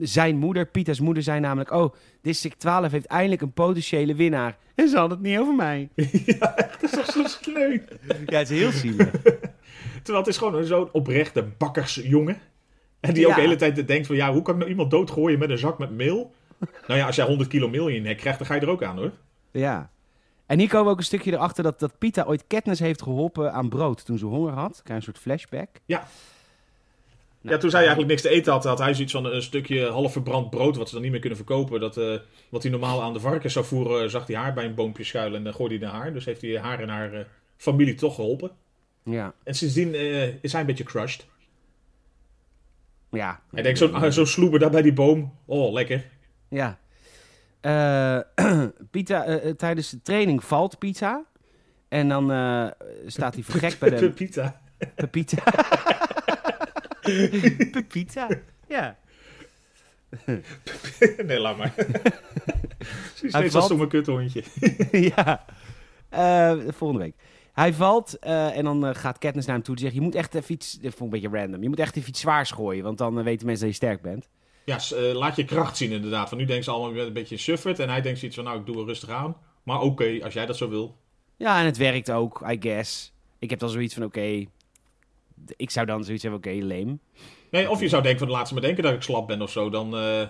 Zijn moeder, Pieter's moeder, zei namelijk... Oh, District 12 heeft eindelijk een potentiële winnaar. En ze had het niet over mij. [LAUGHS] Dat is toch zo sneu. [LAUGHS] Ja, het is heel zielig. Terwijl het is gewoon zo'n oprechte bakkersjongen. En die ook Ja. de hele tijd denkt van... Ja, hoe kan ik nou iemand doodgooien met een zak met meel? Nou ja, als jij 100 kilo meel in je nek krijgt, dan ga je er ook aan hoor. Ja. En hier komen we ook een stukje erachter dat, dat Pita ooit Katniss heeft geholpen aan brood toen ze honger had. Krijg een soort flashback. Ja. Nou, ja, toen zij eigenlijk niks te eten had, had hij zoiets van een stukje half verbrand brood... wat ze dan niet meer kunnen verkopen. Dat, eh, wat hij normaal aan de varkens zou voeren, zag hij haar bij een boompje schuilen... en dan gooide hij naar haar. Dus heeft hij haar en haar eh, familie toch geholpen. Ja. En sindsdien eh, is hij een beetje crushed. Ja. Hij denkt zo'n zo sloeber daar bij die boom. Oh, lekker. Ja. Eh, [CLEARS THROAT] Pita, eh, eh, tijdens de training valt Pita. En dan staat hij vergekt bij de Pepita. Pepita. Pepita. [LAUGHS] Ja. [LAUGHS] nee, laat maar. [LAUGHS] Zie Hij steeds valt- kuthondje. ja. Volgende week. Hij valt en dan gaat Katniss naar hem toe en zegt... Je moet echt even iets... Dit vond ik een beetje random. Je moet echt even iets zwaars gooien. Want dan weten mensen dat je sterk bent. Ja, s- eh, laat je kracht zien inderdaad. Van nu denken ze allemaal weer een beetje sufferd. En hij denkt zoiets van, nou, ik doe er rustig aan. Maar oké, als jij dat zo wil. Ja, en het werkt ook, I guess. Ik heb dan zoiets van, oké... ik zou dan zoiets hebben, oké, leem. Nee, of je zou denken van, laat ze maar denken dat ik slap ben of zo. Dan eh,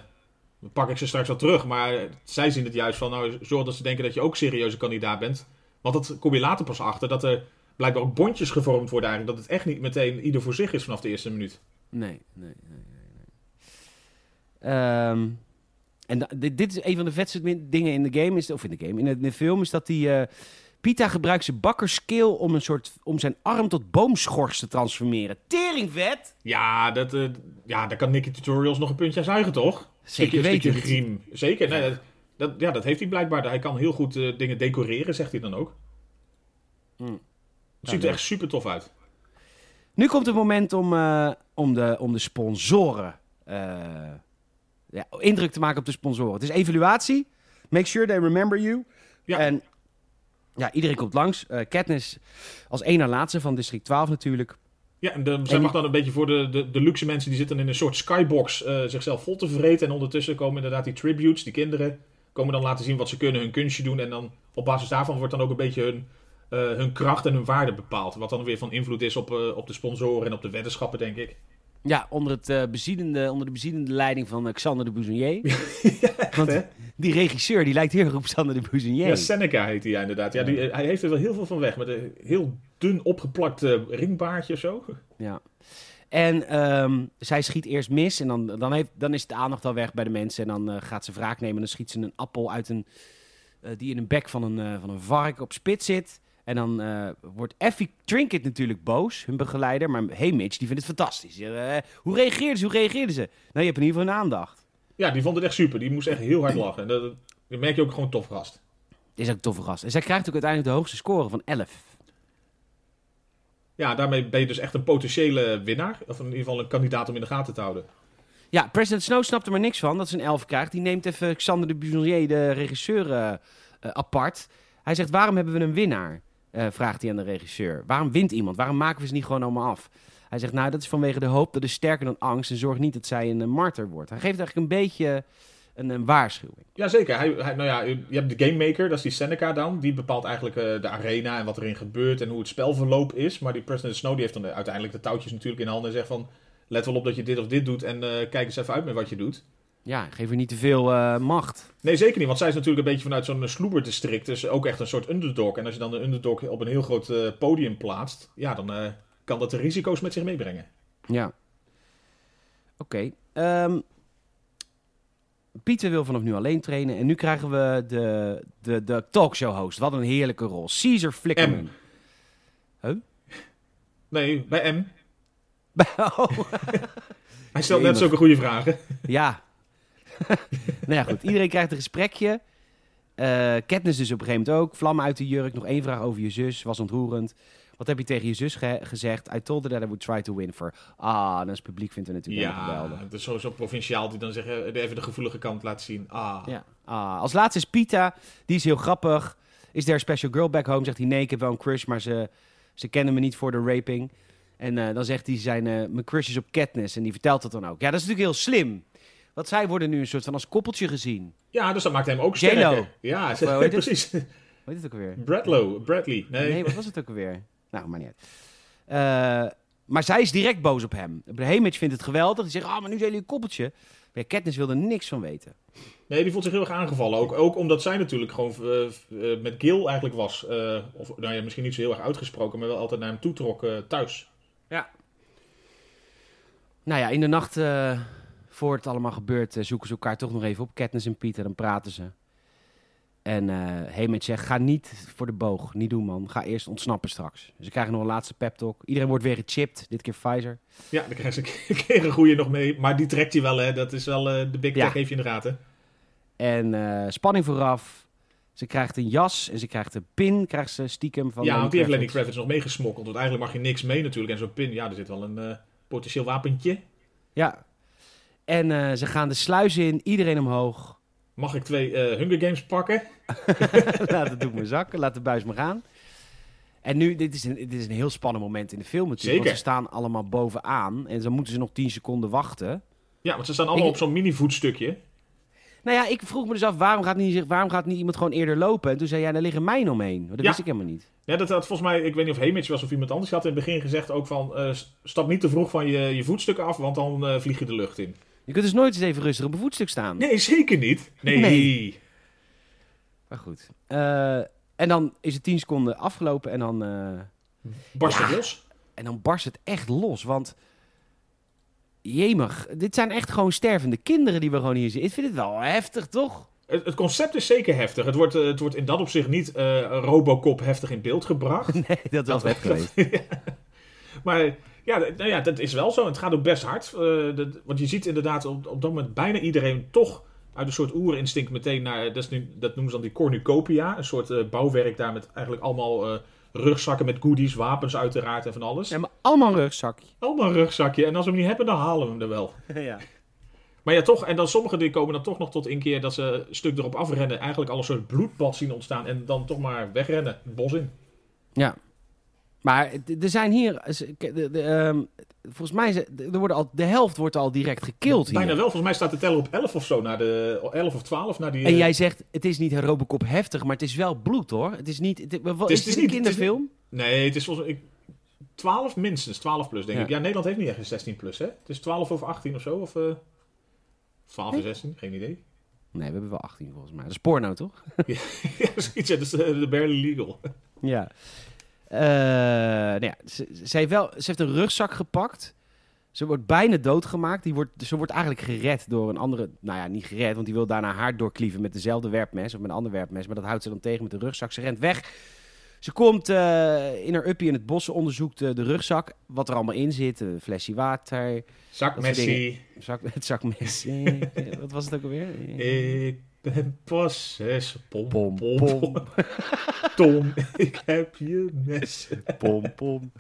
pak ik ze straks wel terug. Maar zij zien het juist van, nou, zorg dat ze denken dat je ook serieuze kandidaat bent. Want dat kom je later pas achter. Dat er blijkbaar ook bondjes gevormd worden eigenlijk. Dat het echt niet meteen ieder voor zich is vanaf de eerste minuut. Nee, nee, nee, Ehm, en dit, dit is een van de vetste dingen in de game, is, of in de game, in de, in de film, is dat die... eh, Pita gebruikt zijn bakkerskill om, een soort, om zijn arm tot boomschors te transformeren. Teringvet! Ja, dat, eh, ja, daar kan Nicky Tutorials nog een puntje aan zuigen, toch? Zeker weten. griem. Zeker, nee, dat, dat, ja, dat heeft hij blijkbaar. Hij kan heel goed eh, dingen decoreren, zegt hij dan ook. Hmm. Het Ja, ziet er echt super tof uit. Nu komt het moment om, om, de, om de sponsoren eh, ja, indruk te maken op de sponsoren. Het is evaluatie. Make sure they remember you. Ja. En ja, iedereen komt langs. Eh Katniss als één na laatste van district 12 natuurlijk. Ja, en de, zij mag dan een beetje voor de, de, de luxe mensen die zitten in een soort skybox eh, zichzelf vol te vreten. En ondertussen komen inderdaad die tributes, die kinderen, komen dan laten zien wat ze kunnen, hun kunstje doen. En dan op basis daarvan wordt dan ook een beetje hun, eh, hun kracht en hun waarde bepaald. Wat dan weer van invloed is op, op de sponsoren en op de weddenschappen, denk ik. Ja, onder, het, eh, bezielende, onder de bezielende leiding van eh, Xander de Bouzonier. [LAUGHS] [LAUGHS] Want hè? die regisseur die lijkt heel erg op Xander de Bouzonier. Ja, Seneca heet hij inderdaad. Ja, die, hij heeft er wel heel veel van weg. Met een heel dun opgeplakt eh, ringbaardje of zo. [LAUGHS] Ja. En ehm, zij schiet eerst mis en dan, dan, heeft, dan is de aandacht al weg bij de mensen. En dan eh, gaat ze wraak nemen en dan schiet ze een appel uit een, eh, die in een bek van een, eh, van een vark op spit zit. En dan eh, wordt Effie Trinket natuurlijk boos, hun begeleider. Maar hey Mitch, die vindt het fantastisch. Eh, hoe reageerde ze? Hoe reageerde ze? Nou, je hebt in ieder geval een aandacht. Ja, die vond het echt super. Die moest echt heel hard lachen. En dat, dat merk je ook gewoon tof gast. Dit is ook een toffe gast. En zij krijgt ook uiteindelijk de hoogste score van 11. Ja, daarmee ben je dus echt een potentiële winnaar. Of in ieder geval een kandidaat om in de gaten te houden. Ja, president Snow snapt er maar niks van dat ze een 11 krijgt. Die neemt even Xander de Buzonier, de regisseur, eh, apart. Hij zegt, waarom hebben we een winnaar? Eh, vraagt hij aan de regisseur. Waarom wint iemand? Waarom maken we ze niet gewoon allemaal af? Hij zegt, nou, dat is vanwege de hoop. Dat is sterker dan angst. En zorg niet dat zij een eh, martyr wordt. Hij geeft eigenlijk een beetje een, waarschuwing. Jazeker. Hij, hij, nou ja, je hebt de Game Maker, dat is die Seneca dan. Die bepaalt eigenlijk eh, de arena en wat erin gebeurt en hoe het spelverloop is. Maar die President Snow die heeft dan de- uiteindelijk de touwtjes natuurlijk in handen en zegt van... Let wel op dat je dit of dit doet en kijk eens even uit met wat je doet. Ja, geef er niet te veel eh, macht. Nee, zeker niet, want zij is natuurlijk een beetje vanuit zo'n sloeberdistrict. Dus ook echt een soort underdog. En als je dan de underdog op een heel groot eh, podium plaatst... Ja, dan eh, kan dat de risico's met zich meebrengen. Ja. Oké. ehm, Pieter wil vanaf nu alleen trainen. En nu krijgen we de, de, de talkshow-host. Wat een heerlijke rol. Caesar Flickerman. Nee, bij M. [LAUGHS] Oh, [LAUGHS] Hij stelt net zulke goede vragen. ja. [LAUGHS] nou ja, goed. Iedereen krijgt een gesprekje. Eh Katniss dus op een gegeven moment ook. Vlammen uit de jurk. Nog één vraag over je zus. Was ontroerend. Wat heb je tegen je zus ge- gezegd? I told her that I would try to win for... Ah, en als publiek vindt het natuurlijk Ja, geweldig. het is sowieso provinciaal die dan zeggen, eh, even de gevoelige kant laten zien. Ah, Ja. Ah, als laatste is Pita. Die is heel grappig. Is there a special girl back home? Zegt hij nee, ik heb wel een crush, maar ze, ze kennen me niet voor de raping. En eh, dan zegt hij zijn, mijn crush is op Katniss. En die vertelt dat dan ook. Ja, dat is natuurlijk heel slim. Want zij worden nu een soort van als koppeltje gezien. Ja, dus dat maakt hem ook J-Lo. sterker. Ja, Of, [LAUGHS] eh, precies. Hoe heet het ook alweer? Bradlow, Bradley. Nee. Nee, wat was het ook alweer? Nou, maar niet uit. Eh, maar zij is direct boos op hem. Haymitch vindt het geweldig. Die zegt, ah, maar nu zijn jullie een koppeltje. Maar ja, Katniss wilde niks van weten. Nee, die voelt zich heel erg aangevallen. Ook, ook omdat zij natuurlijk gewoon eh, met Gil eigenlijk was. of nou ja, misschien niet zo heel erg uitgesproken, maar wel altijd naar hem toe trok thuis. Nou ja, in de nacht voor het allemaal gebeurt, eh, zoeken ze elkaar toch nog even op. Katniss en Pieter, dan praten ze. En Haymitch zegt, ga niet voor de boog. Niet doen, man. Ga eerst ontsnappen straks. Dus ze krijgen nog een laatste pep talk. Iedereen wordt weer gechipt. Dit keer Pfizer. Ja, dan krijgen ze een keer [LAUGHS] een goeie nog mee. Maar die trekt hij wel, hè. Dat is wel eh, de big Ja. tech heeft je in de gaten. En spanning vooraf. Ze krijgt een jas en ze krijgt een pin. Krijgt ze stiekem van ja, want die heeft Lenny Kravitz. Nog meegesmokkeld. Want eigenlijk mag je niks mee natuurlijk. En zo'n pin, ja, er zit wel een potentieel wapentje. Ja. En eh, ze gaan de sluis in. Iedereen omhoog. Mag ik twee eh, Hunger Games pakken? [LAUGHS] Laat het doek maar zakken. Laat de buis maar gaan. En nu, dit is, een, dit is een heel spannend moment in de film natuurlijk. Want Zeker. ze staan allemaal bovenaan. En dan moeten ze nog 10 seconden wachten. Ja, want ze staan allemaal Ik- op zo'n mini-voetstukje. Nou ja, ik vroeg me dus af, waarom gaat niet, waarom gaat niet iemand gewoon eerder lopen? En toen zei jij, daar liggen mijnen omheen. Dat Ja. wist ik helemaal niet. Ja, dat had volgens mij, ik weet niet of Hamish was of iemand anders, had in het begin gezegd ook van, eh, stap niet te vroeg van je, je voetstukken af, want dan vlieg je de lucht in. Je kunt dus nooit eens even rustig op een voetstuk staan. Nee, zeker niet. Nee. Nee. Maar goed. Eh, en dan is het 10 seconden afgelopen en dan... eh, Barst het los? En dan barst het echt los, want... Jemig, dit zijn echt gewoon stervende kinderen die we gewoon hier zien. Ik vind het wel heftig, toch? Het, concept is zeker heftig. Het wordt, eh, het wordt in dat opzicht niet eh, Robocop heftig in beeld gebracht. [LAUGHS] Nee, dat was geweest. [LAUGHS] maar ja, nou ja, dat is wel zo. Het gaat ook best hard. Eh, dat- want je ziet inderdaad op, op dat moment bijna iedereen toch uit een soort oerinstinct meteen naar... Dat, is nu, dat noemen ze dan die cornucopia. Een soort eh, bouwwerk daar met eigenlijk allemaal eh, rugzakken met goodies, wapens uiteraard en van alles. Ja, maar allemaal een rugzakje. Allemaal een rugzakje. En als we hem niet hebben, dan halen we hem er wel. [LAUGHS] ja. Maar ja, toch. En dan sommigen die komen dan toch nog tot een keer dat ze een stuk erop afrennen. Eigenlijk al een soort bloedbad zien ontstaan. En dan toch maar wegrennen. Het bos in. Ja. Maar er zijn hier... de- de, ehm, volgens mij... er worden al, de helft wordt al direct gekild hier. Bijna wel. Volgens mij staat de teller op 11 of zo. Naar de 11 of 12. Naar die, En eh, jij zegt, het is niet Robocop heftig, maar het is wel bloed, hoor. Het is niet... Het, is- het dit een niet- het is kinderfilm? Nee, het is volgens mij... Ik 12 minstens, 12 plus denk Ja. ik. Ja, Nederland heeft niet echt een 16 plus, hè? Het is 12 of 18 of zo, of eh 12 en 16, geen idee. Nee, we hebben wel 18 volgens mij. Dat is porno, toch? [LAUGHS] ja, zoiets, ja, dat is eh, de barely legal. Ja. Eh, nou ja, ze, ze, heeft wel, ze heeft een rugzak gepakt. Ze wordt bijna doodgemaakt. Die wordt, ze wordt eigenlijk gered door een andere... Nou ja, niet gered, want die wil daarna haar doorklieven met dezelfde werpmes. Of met een ander werpmes. Maar dat houdt ze dan tegen met de rugzak. Ze rent weg. Ze komt eh, in haar uppie in het bos. Ze onderzoekt eh, de rugzak. Wat er allemaal in zit. Een flesje water. Zak Dat soort Messi, Zak, [LAUGHS] het zakmes. Eh, wat was het ook alweer? ik ben possess, pom, Pom, pom, pom. pom. [LAUGHS] Tom, ik heb je mes. Pom, pom.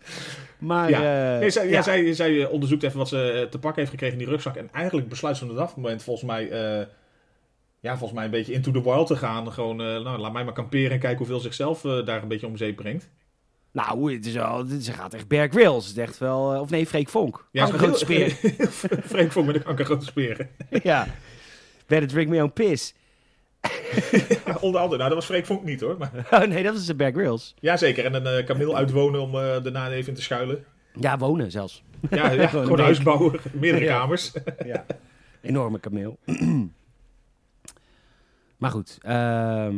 Maar... Ja. eh, Nee, zij, ja. ja. zij, zij eh, onderzoekt even wat ze eh, te pakken heeft gekregen in die rugzak. En eigenlijk besluit ze van het moment volgens mij... ja, volgens mij een beetje into the wild te gaan. Gewoon, nou, laat mij maar kamperen en kijken hoeveel zichzelf daar een beetje om zeep brengt. Nou, het is dit- ze gaat echt Bear Grylls. Het is echt wel... Of nee, Freek Vonk. Ja, een grote speer. [LAUGHS] Freek vond met de kankergrote speren. [LAUGHS] ja. Better drink me own piss. Ja, [LAUGHS] onder andere. Nou, dat was Freek Vonk niet hoor. Maar, Oh nee, dat is de Bear Grylls. ja, zeker. En een eh, kameel uitwonen om eh, daarna even in te schuilen. Ja, wonen zelfs. Ja, ja [LAUGHS] Gewoon huis bouwen. Meerdere Ja. kamers. [LAUGHS] Enorme kameel. [CLEARS THROAT] maar goed. ehm,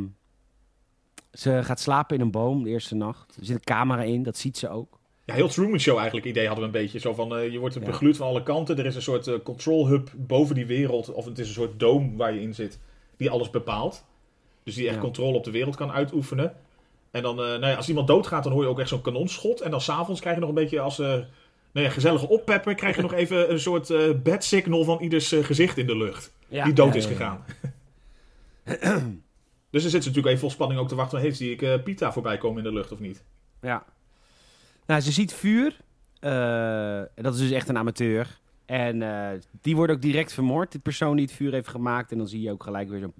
ze gaat slapen in een boom de eerste nacht. Er zit een camera in, dat ziet ze ook. Ja, heel Truman Show eigenlijk idee hadden we een beetje. Zo van, eh, je wordt Ja. begluurd van alle kanten. Er is een soort eh, control hub boven die wereld. Of het is een soort doom waar je in zit. Die alles bepaalt. Dus die echt Ja. controle op de wereld kan uitoefenen. En dan, eh, nou ja, als iemand doodgaat, dan hoor je ook echt zo'n kanonschot. En dan s'avonds krijg je nog een beetje als... eh nou ja, gezellige oppepper, krijg je nog [LAUGHS] even een soort eh bad signal van ieders gezicht in de lucht. Ja. die dood is gegaan. [CLEARS THROAT] dus dan zit ze natuurlijk even vol spanning ook te wachten. Hey, zie ik Pita voorbij komen in de lucht of niet? Ja. Nou, ze ziet vuur. En dat is dus echt een amateur. En eh, die wordt ook direct vermoord. De persoon die het vuur heeft gemaakt. En dan zie je ook gelijk weer zo'n...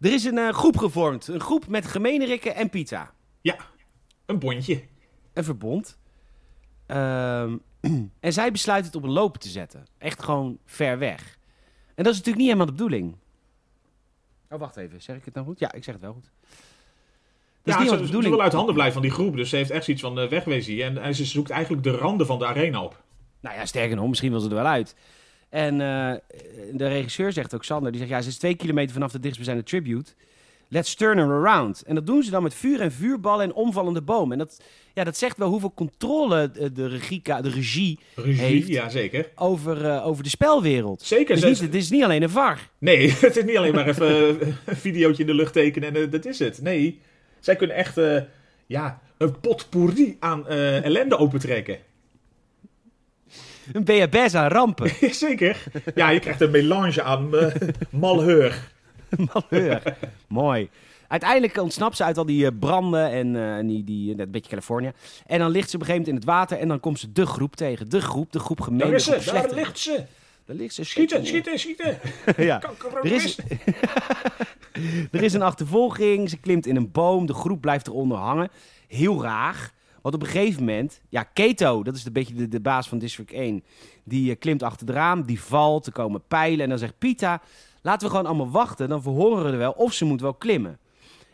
Er is een eh, groep gevormd. Een groep met gemeenerikken en pizza. Een bondje. Een verbond. Ehm, [CLEARS THROAT] en zij besluit het op een lopen te zetten. Echt gewoon ver weg. En dat is natuurlijk niet helemaal de bedoeling. Oh, wacht even. Zeg ik het nou goed? Ja, ik zeg het wel goed. Dat is ja, niet ze, helemaal de ze bedoeling. wil uit handen blijven van die groep. Dus ze heeft echt zoiets van eh, wegwezen. En, en ze zoekt eigenlijk de randen van de arena op. Nou ja, sterker nog, misschien wil ze er wel uit. En eh, de regisseur zegt ook, Sander, die zegt... ja, ze is twee kilometer vanaf de dichtstbijzijnde tribute. Let's turn her around. En dat doen ze dan met vuur en vuurballen en omvallende bomen. En dat, ja, dat zegt wel hoeveel controle de, de, regie, de regie Regie, Heeft. ja zeker. over, eh, over de spelwereld. Zeker. Het is, ze- niet, het is niet alleen een VAR. Nee, [LAUGHS] het is niet alleen maar even eh, een videootje in de lucht tekenen en eh, dat is het. Nee, zij kunnen echt eh, ja, een potpourri aan eh, ellende opentrekken. Een BHBS aan rampen. [LAUGHS] Zeker. Ja, je krijgt een melange aan eh, malheur. [LAUGHS] Malheur. Mooi. Uiteindelijk ontsnapt ze uit al die eh, branden en, en die, die, een beetje Californië. En dan ligt ze op een gegeven moment in het water en dan komt ze de groep tegen. De groep, de groep gemeen. Daar is ze, ligt ze. Daar ligt ze. Schieten, schieten, schieten. [LAUGHS] ja. Er is, er is een achtervolging. Ze klimt in een boom. De groep blijft eronder hangen. Heel raar. Want op een gegeven moment... Ja, Keto, dat is een beetje de, de baas van District 1. Die eh, klimt achter het raam. Die valt. Er komen pijlen. En dan zegt Pita... Laten we gewoon allemaal wachten. Dan verhoren we er wel. Of ze moet wel klimmen.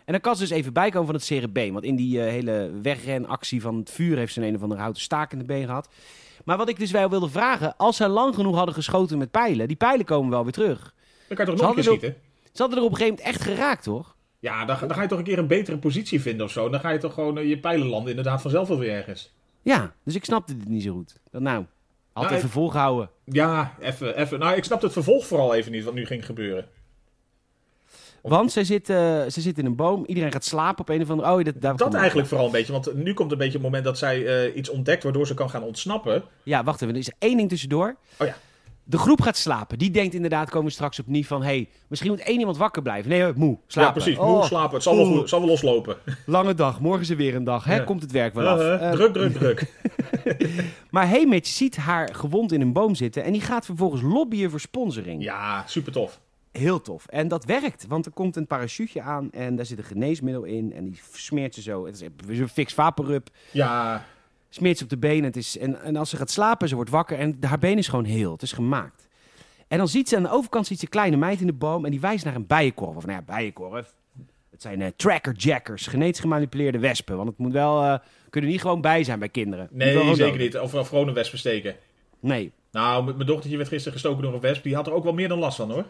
En dan kan ze dus even bijkomen van het cerebeen. Want in die eh, hele wegrenactie van het vuur... heeft ze een, een of andere houten staak in de been gehad. Maar wat ik dus wel wilde vragen... Als ze lang genoeg hadden geschoten met pijlen... Die pijlen komen wel weer terug. Dan kan je toch nog een keer hadden schieten? Ze hadden er op een gegeven moment echt geraakt, toch? Ja, dan, dan ga je toch een keer een betere positie vinden of zo. Dan ga je toch gewoon eh, je pijlen landen inderdaad vanzelf wel weer ergens. Ja, dus ik snapte het niet zo goed. Dat nou, had Nou, even volgehouden. Ja, even, even. Nou, ik snap het vervolg vooral even niet wat nu ging gebeuren. Of- Want ze zit, ze zit in een boom, iedereen gaat slapen op een of andere... Oh, dat, daar Dat eigenlijk vooral een beetje, want nu komt een beetje het moment dat zij eh, iets ontdekt waardoor ze kan gaan ontsnappen. Ja, wacht even, er is één ding tussendoor. Oh ja. De groep gaat slapen. Die denkt inderdaad, komen we straks op niet van... hey, misschien moet één iemand wakker blijven. Nee, moe, slapen. Ja, precies. Oh, Moe slapen. Het zal wel, goed- zal wel loslopen. [LAUGHS] Lange dag, morgen is er weer een dag. Hè? Ja. Komt het werk wel af. Uh, Eh, druk, druk, druk. [LAUGHS] maar Hamish ziet haar gewond in een boom zitten... en die gaat vervolgens lobbyen voor sponsoring. Ja, super tof. Heel tof. En dat werkt, want er komt een parachute aan en daar zit een geneesmiddel in. En die smeert ze zo. Het is een fix vaporub. Ja, Smeert op de benen. Het is, en, en als ze gaat slapen, ze wordt wakker en haar been is gewoon heel. Het is gemaakt. En dan ziet ze aan de overkant ziet ze een kleine meid in de boom en die wijst naar een bijenkorf. Of nou ja, bijenkorf. Het zijn eh, trackerjackers, genetisch gemanipuleerde wespen. Want het moet wel, eh, kunnen niet gewoon bij zijn bij kinderen. Nee, zeker niet. Of, of gewoon een wesp steken. Nee. Nou, mijn dochtertje werd gisteren gestoken door een wesp. Die had er ook wel meer dan last van, hoor.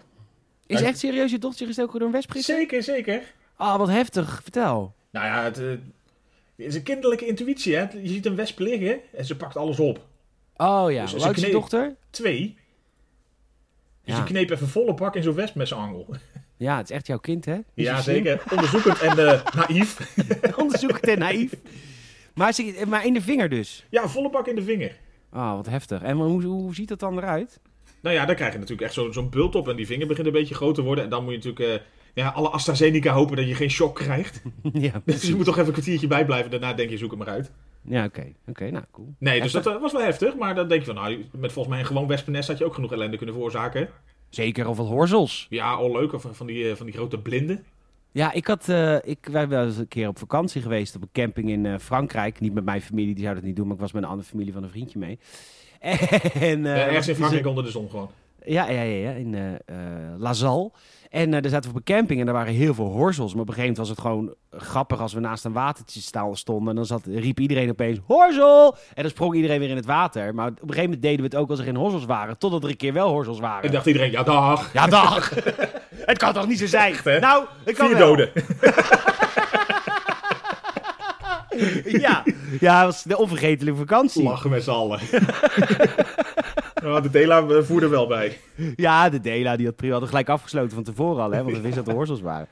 Is echt serieus je dochtertje gestoken door een wesp gisteren? Zeker, zeker. Ah, wat heftig. Vertel. Nou ja, het, eh, het is een kinderlijke intuïtie, hè. Je ziet een wesp liggen en ze pakt alles op. Oh ja, Dus hoe is je dochter? Twee. Dus Ja. je kneep even volle bak in zo'n wesp met zijn angel. Ja, het is echt jouw kind, hè? Is Ja, zeker. Onderzoekend en eh, naïef. [LAUGHS] Onderzoekend en naïef. Maar, ze, maar in de vinger dus. Ja, volle bak in de vinger. Ah, wat heftig. En hoe, hoe ziet dat dan eruit? Nou ja, dan krijg je natuurlijk echt zo- zo'n bult op en die vinger begint een beetje groter te worden. En dan moet je natuurlijk eh, ja, alle AstraZeneca hopen dat je geen shock krijgt. [LAUGHS] ja, Dus je moet toch even een kwartiertje bijblijven. Daarna denk je, zoek het maar uit. Ja, oké. Oké, nou, cool. Nee, dus dat eh, was wel heftig. Maar dan denk je van, nou, met volgens mij een gewoon wespennest had je ook genoeg ellende kunnen veroorzaken. Zeker, of wat horzels. Ja, al leuk. Of van die, eh, van die grote blinden. Ja, ik had, eh, ik, wij waren eens een keer op vakantie geweest op een camping in Frankrijk. Niet met mijn familie, die zou dat niet doen, maar ik was met een andere familie van een vriendje mee. [LAUGHS] En, ergens in dus, Frankrijk onder de zon gewoon. Ja, ja, ja, ja in La Salle. En eh, daar zaten we op een camping en er waren heel veel horzels. Maar op een gegeven moment was het gewoon grappig als we naast een watertje stonden. En dan zat, riep iedereen opeens, horzel! En dan sprong iedereen weer in het water. Maar op een gegeven moment deden we het ook als er geen horzels waren. Totdat er een keer wel horzels waren. En dacht iedereen, ja dag. Ja, dag! [LAUGHS] het kan toch niet zo zijn? hè? Nou, het kan Vier wel. doden. [LAUGHS] Ja, ja het was de onvergetelijke vakantie. Lachen met z'n allen. [LAUGHS] Nou, de Dela eh, voerde wel bij. Ja, de Dela die had, pri- hadden gelijk afgesloten van tevoren al, hè, want we wisten dat er horzels waren.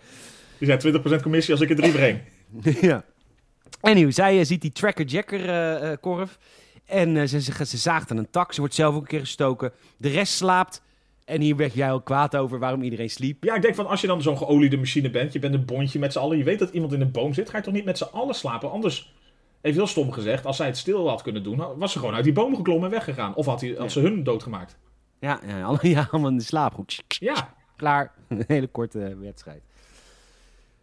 Die zijn 20% commissie als ik er drie breng. [LAUGHS] ja. Anyway, zij eh, ziet die tracker-jacker-korf. en eh, ze, ze, ze zaagt aan een tak. Ze wordt zelf ook een keer gestoken. De rest slaapt. En hier werd jij al kwaad over waarom iedereen sliep. Ja, ik denk van als je dan zo'n geoliede machine bent, je bent een bondje met z'n allen, je weet dat iemand in een boom zit, ga je toch niet met z'n allen slapen? Anders, even heel stom gezegd, als zij het stil had kunnen doen, was ze gewoon uit die boom geklommen en weggegaan. Of had, hij, had ze hun doodgemaakt. Ja, ja, alle- [LAUGHS] ja allemaal in de slaap. Goed, Ja, Klaar. [LAUGHS] Een hele korte eh, wedstrijd.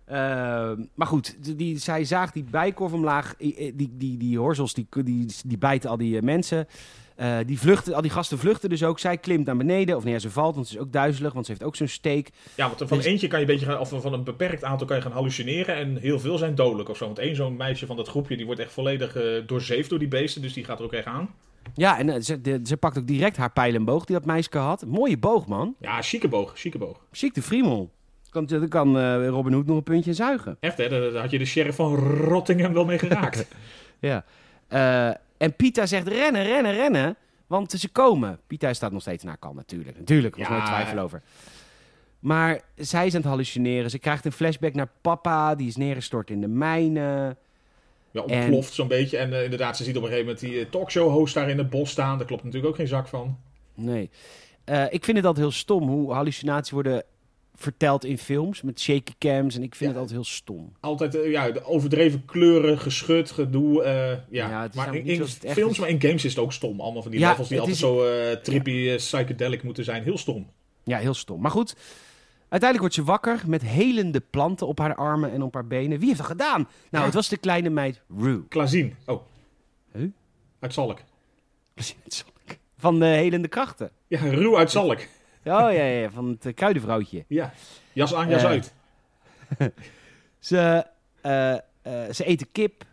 Ehm, maar goed, die, zij zaagt die bijkorf omlaag. I- Die, die, die horzels die, die, die bijten al die eh, mensen. Eh, die vluchten, al die gasten vluchten dus ook. Zij klimt naar beneden. Of nee, ze valt, want ze is ook duizelig. Want ze heeft ook zo'n steek. ja want van Dus- eentje kan je een beetje gaan, of van een beperkt aantal kan je gaan hallucineren en heel veel zijn dodelijk of zo. Want één zo'n meisje van dat groepje, die wordt echt volledig eh, doorzeefd door die beesten, dus die gaat er ook echt aan. Ja, en eh, ze, de- ze pakt ook direct haar pijl en boog die dat meisje had. Mooie boog, man. Ja, chique boog, chique boog. Chic de friemel. Kan, dan kan eh, Robin Hood nog een puntje zuigen. Echt hè, daar, daar had je de sheriff van Rottingham wel mee geraakt. [LAUGHS] Ja. Eh, en Pita zegt rennen, rennen, rennen. Want ze komen. Pita staat nog steeds naar kant, natuurlijk. Natuurlijk, er was Ja. nooit twijfel over. Maar zij is aan het hallucineren. Ze krijgt een flashback naar papa. Die is neergestort in de mijnen. Ja, En- ontploft zo'n beetje. En eh, inderdaad, ze ziet op een gegeven moment die talkshow-host daar in het bos staan. Daar klopt natuurlijk ook geen zak van. Nee. Ik vind het altijd heel stom hoe hallucinaties worden verteld in films. Met shaky cams. En ik vind Ja. het altijd heel stom. Altijd eh, ja, de overdreven kleuren, geschud, gedoe. eh, ja. Ja, het is maar namelijk in, niet in films, is. maar in games is het ook stom. Allemaal van die Ja, levels die altijd is- zo eh, trippy, psychedelic moeten zijn. Heel stom. Ja, heel stom. Maar goed. Uiteindelijk wordt ze wakker met helende planten op haar armen en op haar benen. Wie heeft dat gedaan? Nou, het was de kleine meid Rue. Klazien. Oh. Huh? Uit Zalk. Van de helende krachten. Ja, ruw uit Zalk. Oh ja, ja, van het eh, kruidenvrouwtje. Ja. Jas aan, jas Eh, uit. [LAUGHS] Ze, eh, ze eten kip.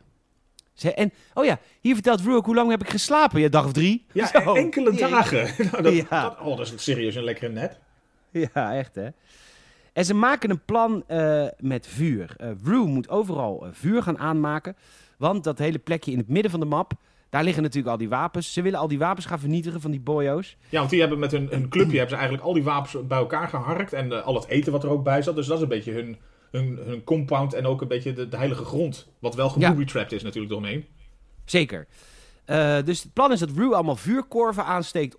Ze, en, oh ja, hier vertelt Rue ook hoe lang heb ik geslapen? Ja, dag of drie? Ja, Zo. enkele dagen. [LAUGHS] nou, dat, Ja. dat, oh, dat is serieus een lekkere net. Ja, echt hè. En ze maken een plan met vuur. Eh Rue moet overal vuur gaan aanmaken. Want dat hele plekje in het midden van de map, daar liggen natuurlijk al die wapens. Ze willen al die wapens gaan vernietigen van die boyo's. Ja, want die hebben met hun, hun clubje hebben ze eigenlijk al die wapens bij elkaar geharkt. En eh, al het eten wat er ook bij zat. Dus dat is een beetje hun, hun, hun compound en ook een beetje de, de heilige grond. Wat wel Ja. gebooby-trapped is natuurlijk doorheen. Zeker. Eh, dus het plan is dat Rue allemaal vuurkorven aansteekt,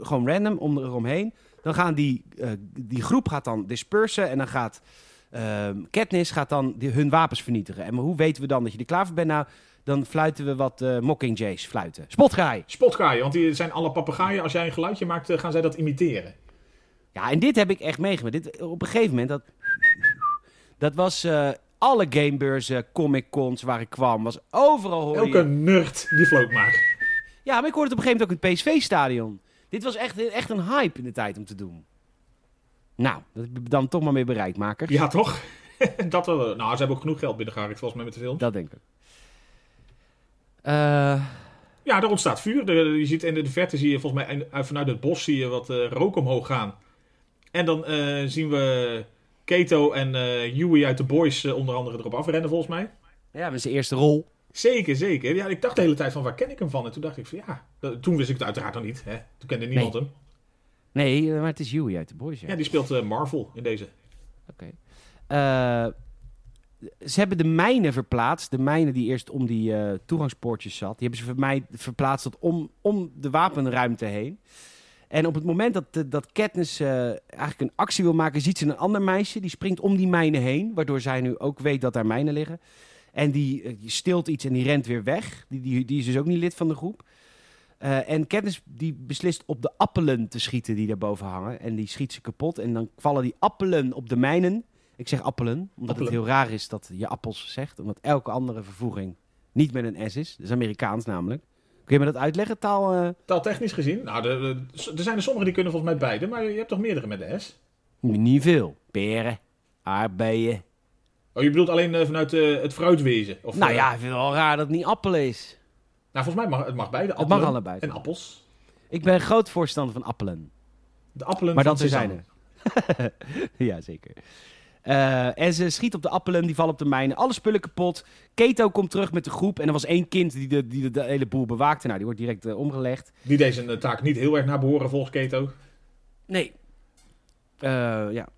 gewoon random, om eromheen. Dan gaan die, eh, die groep gaat dan dispersen en dan gaat ehm Katniss gaat dan die, hun wapens vernietigen. En maar hoe weten we dan dat je er klaar voor bent? Nou, dan fluiten we wat eh Mockingjays fluiten. Spotgaai! Spotkaaien, want die zijn alle papegaaien. Als jij een geluidje maakt, eh, gaan zij dat imiteren. Ja, en dit heb ik echt meegemaakt. Dit, op een gegeven moment, dat, dat was eh, alle gamebeurzen, comic cons waar ik kwam, was overal hoor Elke je... nerd die float maakt. Ja, maar ik hoorde het op een gegeven moment ook in het PSV-stadion. Dit was echt, echt een hype in de tijd om te doen. Nou, dat heb ik dan toch maar mee bereikt, makers. Ja, toch? [LAUGHS] dat wel. Nou, ze hebben ook genoeg geld binnengehaald volgens mij met de film. Dat denk ik. Eh, Ja, er ontstaat vuur. Je ziet in de verte zie je volgens mij en- vanuit het bos zie je wat eh, rook omhoog gaan. En dan eh, zien we Kato en eh Huey uit de Boys eh, onder andere erop afrennen volgens mij. ja, met zijn eerste rol. Zeker, zeker. Ja, ik dacht de hele tijd van waar ken ik hem van? En toen dacht ik van ja, dat- toen wist ik het uiteraard nog niet. Hè? Toen kende niemand Nee. hem. Nee, eh, maar het is Huey uit de Boys. Ja. Ja, die speelt eh, Marvel in deze. Oké. Eh, ze hebben de mijnen verplaatst. De mijnen die eerst om die eh, toegangspoortjes zat. Die hebben ze verplaatst om, om de wapenruimte heen. En op het moment dat, dat Katniss eh, eigenlijk een actie wil maken... ziet ze een ander meisje. Die springt om die mijnen heen. Waardoor zij nu ook weet dat daar mijnen liggen. En die, eh, stilt iets en die rent weer weg. Die, die, is dus ook niet lid van de groep. En Katniss die beslist op de appelen te schieten die daarboven hangen. En die schiet ze kapot. En dan vallen die appelen op de mijnen. Ik zeg appelen, omdat Appelen. het heel raar is dat je appels zegt. Omdat elke andere vervoeging niet met een S is. Dat is Amerikaans namelijk. Kun je me dat uitleggen, taal? eh? Taaltechnisch gezien, nou, er zijn er sommigen die kunnen volgens mij beide, maar je hebt toch meerdere met de S? Niet veel. Peren, aardbeien. Oh, je bedoelt alleen eh, vanuit eh, het fruitwezen? Of, nou ja, ik vind het wel raar dat het niet appel is. Nou, volgens mij mag het mag beide. Het mag appelen allebei. En appels. Ik ben groot voorstander van appelen. De appelen Maar van dat zijn er. [LAUGHS] ja, zeker. Eh, en ze schiet op de appelen, die vallen op de mijnen. Alle spullen kapot. Keto komt terug met de groep. En er was één kind die de, die de, de hele boel bewaakte. Nou, die wordt direct eh, omgelegd. Die deze een taak niet heel erg naar behoren volgens Keto. Nee. Eh, ja.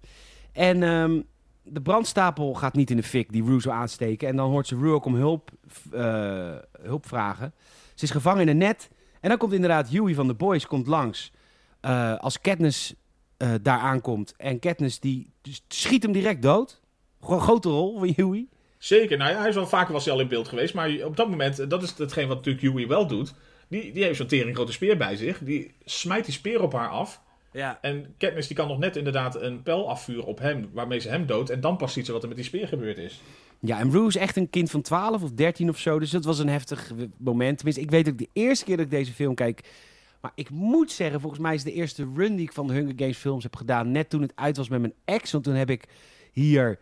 En ehm, de brandstapel gaat niet in de fik die Rue zou aansteken. En dan hoort ze Rue ook om hulp, eh, hulp vragen. Ze is gevangen in een net. En dan komt inderdaad Huey van de Boys komt langs. eh, als Katniss eh, daar aankomt. En Katniss die schiet hem direct dood. Gewoon grote rol van Huey. Zeker, nou ja, hij is wel vaker was hij al in beeld geweest. Maar op dat moment, eh, dat is hetgeen wat natuurlijk Huey wel doet. Die, die heeft zo'n tering grote speer bij zich. Die smijt die speer op haar af. Ja. En Katniss die kan nog net inderdaad een pijl afvuren op hem. Waarmee ze hem doodt. En dan pas ziet ze wat er met die speer gebeurd is. Ja, en Rue is echt een kind van 12 of 13 of zo. Dus dat was een heftig moment. Tenminste, ik weet ook de eerste keer dat ik deze film kijk. Maar ik moet zeggen, volgens mij is de eerste run die ik van de Hunger Games films heb gedaan. Net toen het uit was met mijn ex. Want toen heb ik hier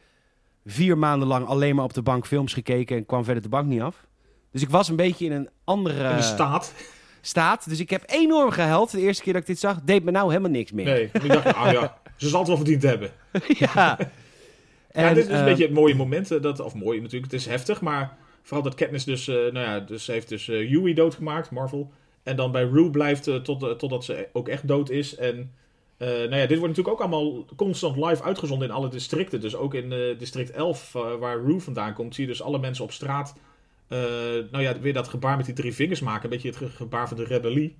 vier maanden lang alleen maar op de bank films gekeken. En kwam verder de bank niet af. Dus ik was een beetje in een andere In staat. staat. Dus ik heb enorm gehuild de eerste keer dat ik dit zag. Deed me nou helemaal niks meer. Nee, ik dacht, ah ja, ze zal het wel verdiend hebben. [LAUGHS] ja. ja, En, dit is een eh, beetje het mooie moment. Dat, of mooi natuurlijk, het is heftig. Maar vooral dat Katniss dus, eh, nou ja, dus heeft dus eh, Huey doodgemaakt, Marvel. En dan bij Rue blijft eh, tot, eh, totdat ze ook echt dood is. En eh, nou ja, dit wordt natuurlijk ook allemaal constant live uitgezonden in alle districten. Dus ook in district 11, eh, waar Rue vandaan komt, zie je dus alle mensen op straat. nou ja, weer dat gebaar met die drie vingers maken. Een beetje het ge- gebaar van de rebellie.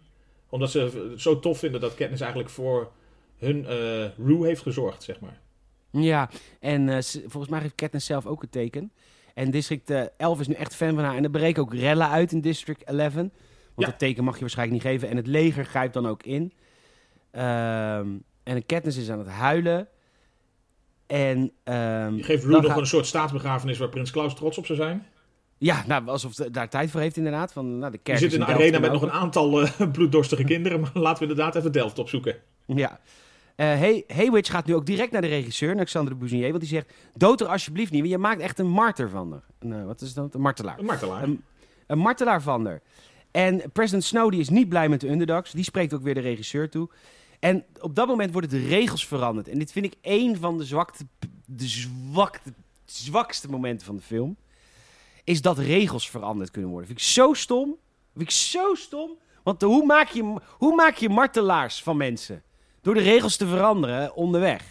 Omdat ze het zo tof vinden dat Katniss eigenlijk voor hun Rue heeft gezorgd, zeg maar. Ja, en volgens mij heeft Katniss zelf ook een teken. En District eh, 11 is nu echt fan van haar. En er breken ook rellen uit in District 11. Want dat teken mag je waarschijnlijk niet geven. En het leger grijpt dan ook in. Ehm, en Katniss is aan het huilen. En, ehm, Je geeft dan nog gaat- een soort staatsbegrafenis waar Prins Klaus trots op zou zijn. Ja, nou, alsof ze daar tijd voor heeft inderdaad. Van, nou, de Je kerk zit is in Delft arena met nog een aantal eh, [LAUGHS] bloeddorstige kinderen, maar laten we inderdaad even Delft opzoeken. Ja. Eh hey, Haywitch gaat nu ook direct naar de regisseur, naar Alexandre Bouzinier. Want die zegt, dood er alsjeblieft niet. Want je maakt echt een marter van haar. Een, eh, wat is dat? Een martelaar. Een martelaar. Een, een martelaar van haar. En president Snow die is niet blij met de underdogs. Die spreekt ook weer de regisseur toe. En op dat moment worden de regels veranderd. En dit vind ik één van de, zwakte, de zwakte, zwakste momenten van de film. Is dat regels veranderd kunnen worden. Vind ik zo stom. Vind ik zo stom. Want hoe maak je, hoe maak je martelaars van mensen? Door de regels te veranderen onderweg.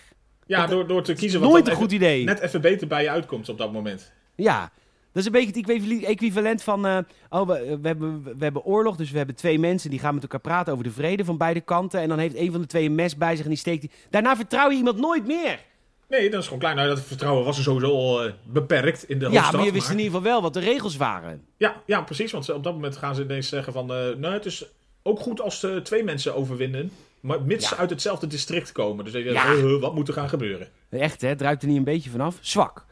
ja, door, door te kiezen Nooit wat een dan goed idee. net even beter bij je uitkomt op dat moment. Ja, dat is een beetje het equivalent- van... eh, oh, we, we, hebben, we hebben oorlog, dus we hebben twee mensen... die gaan met elkaar praten over de vrede van beide kanten... en dan heeft een van de twee een mes bij zich en die steekt die... Daarna vertrouw je iemand nooit meer. Nee, dat is gewoon klein. Nou, dat vertrouwen was er sowieso al eh, beperkt in de ja, hoofdstad. maar je wist in ieder geval wel wat de regels waren. ja, ja, precies. Want ze- op dat moment gaan ze ineens zeggen van... eh nou, het is ook goed als eh, twee mensen overwinnen... maar mits ze Ja. uit hetzelfde district komen. Dus Ja. wat moet er gaan gebeuren? Echt, hè? Het ruikt er niet een beetje vanaf. Zwak.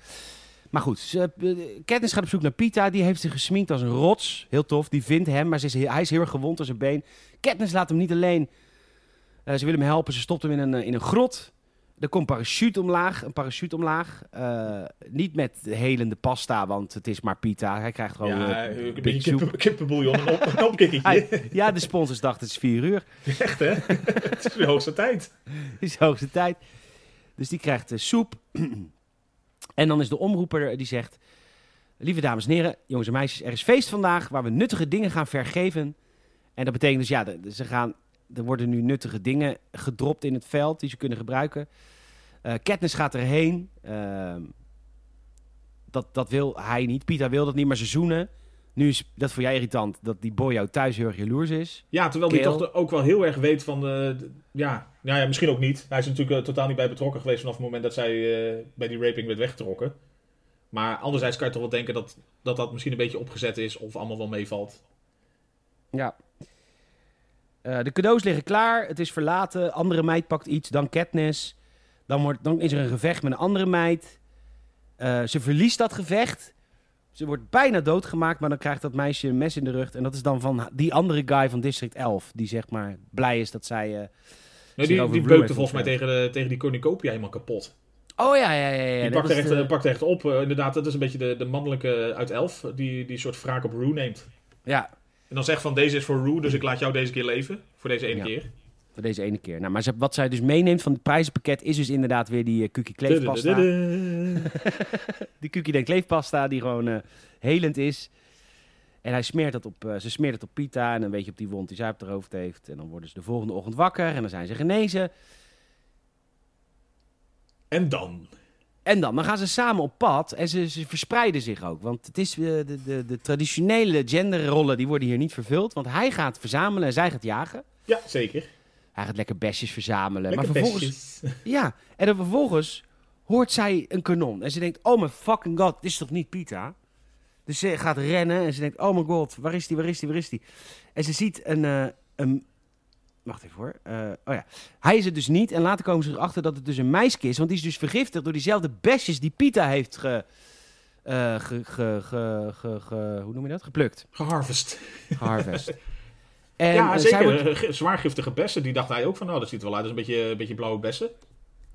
Maar goed, ze, eh, Katniss gaat op zoek naar Pita. Die heeft zich gesminkt als een rots. Heel tof. Die vindt hem, maar ze is, hij is heel erg gewond aan zijn been. Katniss laat hem niet alleen. Eh, ze wil hem helpen. Ze stopt hem in een, eh, in een grot. er komt parachute omlaag, een parachute omlaag. Niet met helende pasta, want het is maar pita. Hij krijgt gewoon... ja, een beetje kippen, kippenbouillon en op, een opkikkertje. Hij- ja, de sponsors dachten het is vier uur. [LAUGHS] Echt, hè? [LAUGHS] het is de hoogste tijd. [LAUGHS] Het is de hoogste tijd. Dus die krijgt soep. [CLEARS THROAT] en dan is de omroeper die zegt... Lieve dames en heren, jongens en meisjes, er is feest vandaag waar we nuttige dingen gaan vergeven. En dat betekent dus, ja, ze gaan, er worden nu nuttige dingen gedropt in het veld die ze kunnen gebruiken. Eh Katniss gaat erheen. Ehm, dat, dat wil hij niet. Pieter wil dat niet, maar ze zoenen. Nu is dat voor jij irritant, dat die boy jou thuis heel erg jaloers is. Ja, terwijl hij Kale. toch ook wel heel erg weet van... eh, d- ja, nou ja, misschien ook niet. Hij is natuurlijk eh, totaal niet bij betrokken geweest vanaf het moment dat zij eh, bij die raping werd weggetrokken. Maar anderzijds kan je toch wel denken dat, dat dat misschien een beetje opgezet is of allemaal wel meevalt. Ja. De cadeaus liggen klaar. Het is verlaten. Andere meid pakt iets. Dan Katniss. Dan, wordt, dan is er een gevecht met een andere meid. Ze verliest dat gevecht. Ze wordt bijna doodgemaakt. Maar dan krijgt dat meisje een mes in de rug. En dat is dan van die andere guy van District 11. Die zeg maar blij is dat zij... eh, Nee, die beukte volgens mij tegen, de, tegen die cornucopia helemaal kapot. Oh ja, ja, ja. ja. die pakt er, echt, de- eh, pakt echt op. Eh, inderdaad, dat is een beetje de, de mannelijke uit Elf. Die, die soort wraak op Rue neemt. Ja, En dan zegt van deze is voor Rue, dus ik laat jou deze keer leven. Voor deze ene Ja. keer. Voor deze ene keer. Nou, maar ze, wat zij dus meeneemt van het prijzenpakket... is dus inderdaad weer die uh, Cookie Kleefpasta. [LAUGHS] Die Cookie Den Kleefpasta die gewoon eh, helend is. En hij smeert dat op, eh, ze smeert het op pita en een beetje op die wond die zij op haar hoofd heeft. En dan worden ze de volgende ochtend wakker en dan zijn ze genezen. En dan? En dan, dan gaan ze samen op pad en ze, ze verspreiden zich ook. Want het is, de, de, de traditionele genderrollen die worden hier niet vervuld. Want hij gaat verzamelen en zij gaat jagen. Ja, zeker. Hij gaat lekker besjes verzamelen. Lekker maar vervolgens, bestjes. [LAUGHS] ja, en dan vervolgens hoort zij een kanon. En ze denkt, oh mijn fucking god, dit is toch niet Pita? Dus ze gaat rennen en ze denkt, oh mijn god, waar is die, waar is die, waar is die? En ze ziet een, eh, een wacht even hoor. Eh, oh ja, hij is het dus niet. En later komen ze erachter dat het dus een meisje is. Want die is dus vergiftigd door diezelfde besjes die Pita heeft ge... eh, ge, ge, ge, ge, ge- hoe noem je dat? Geplukt. Geharvest. Geharvest. [LAUGHS] En, ja, eh, zeker. zij wordt- Eh, Zwaar giftige bessen. Die dacht hij ook van, nou, dat ziet er wel uit als een beetje, een beetje blauwe bessen.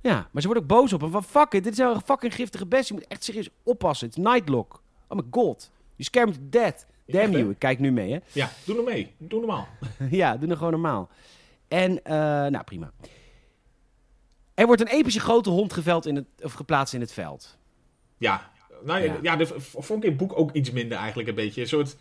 Ja, maar ze wordt ook boos op hem. Van fuck it, dit is een fucking giftige best. Je moet echt serieus oppassen. Het is Nightlock. Oh my god. You scare me to death. Damn Echt, you. Ik kijk nu mee, hè. Ja, doe er mee. Doe normaal. [LAUGHS] ja, doe nou gewoon normaal. En, eh, nou prima. Er wordt een epische grote hond geveld in het, of geplaatst in het veld. Ja, nou, Ja. ja. ja dat v- vond ik in het boek ook iets minder eigenlijk een beetje. Een soort,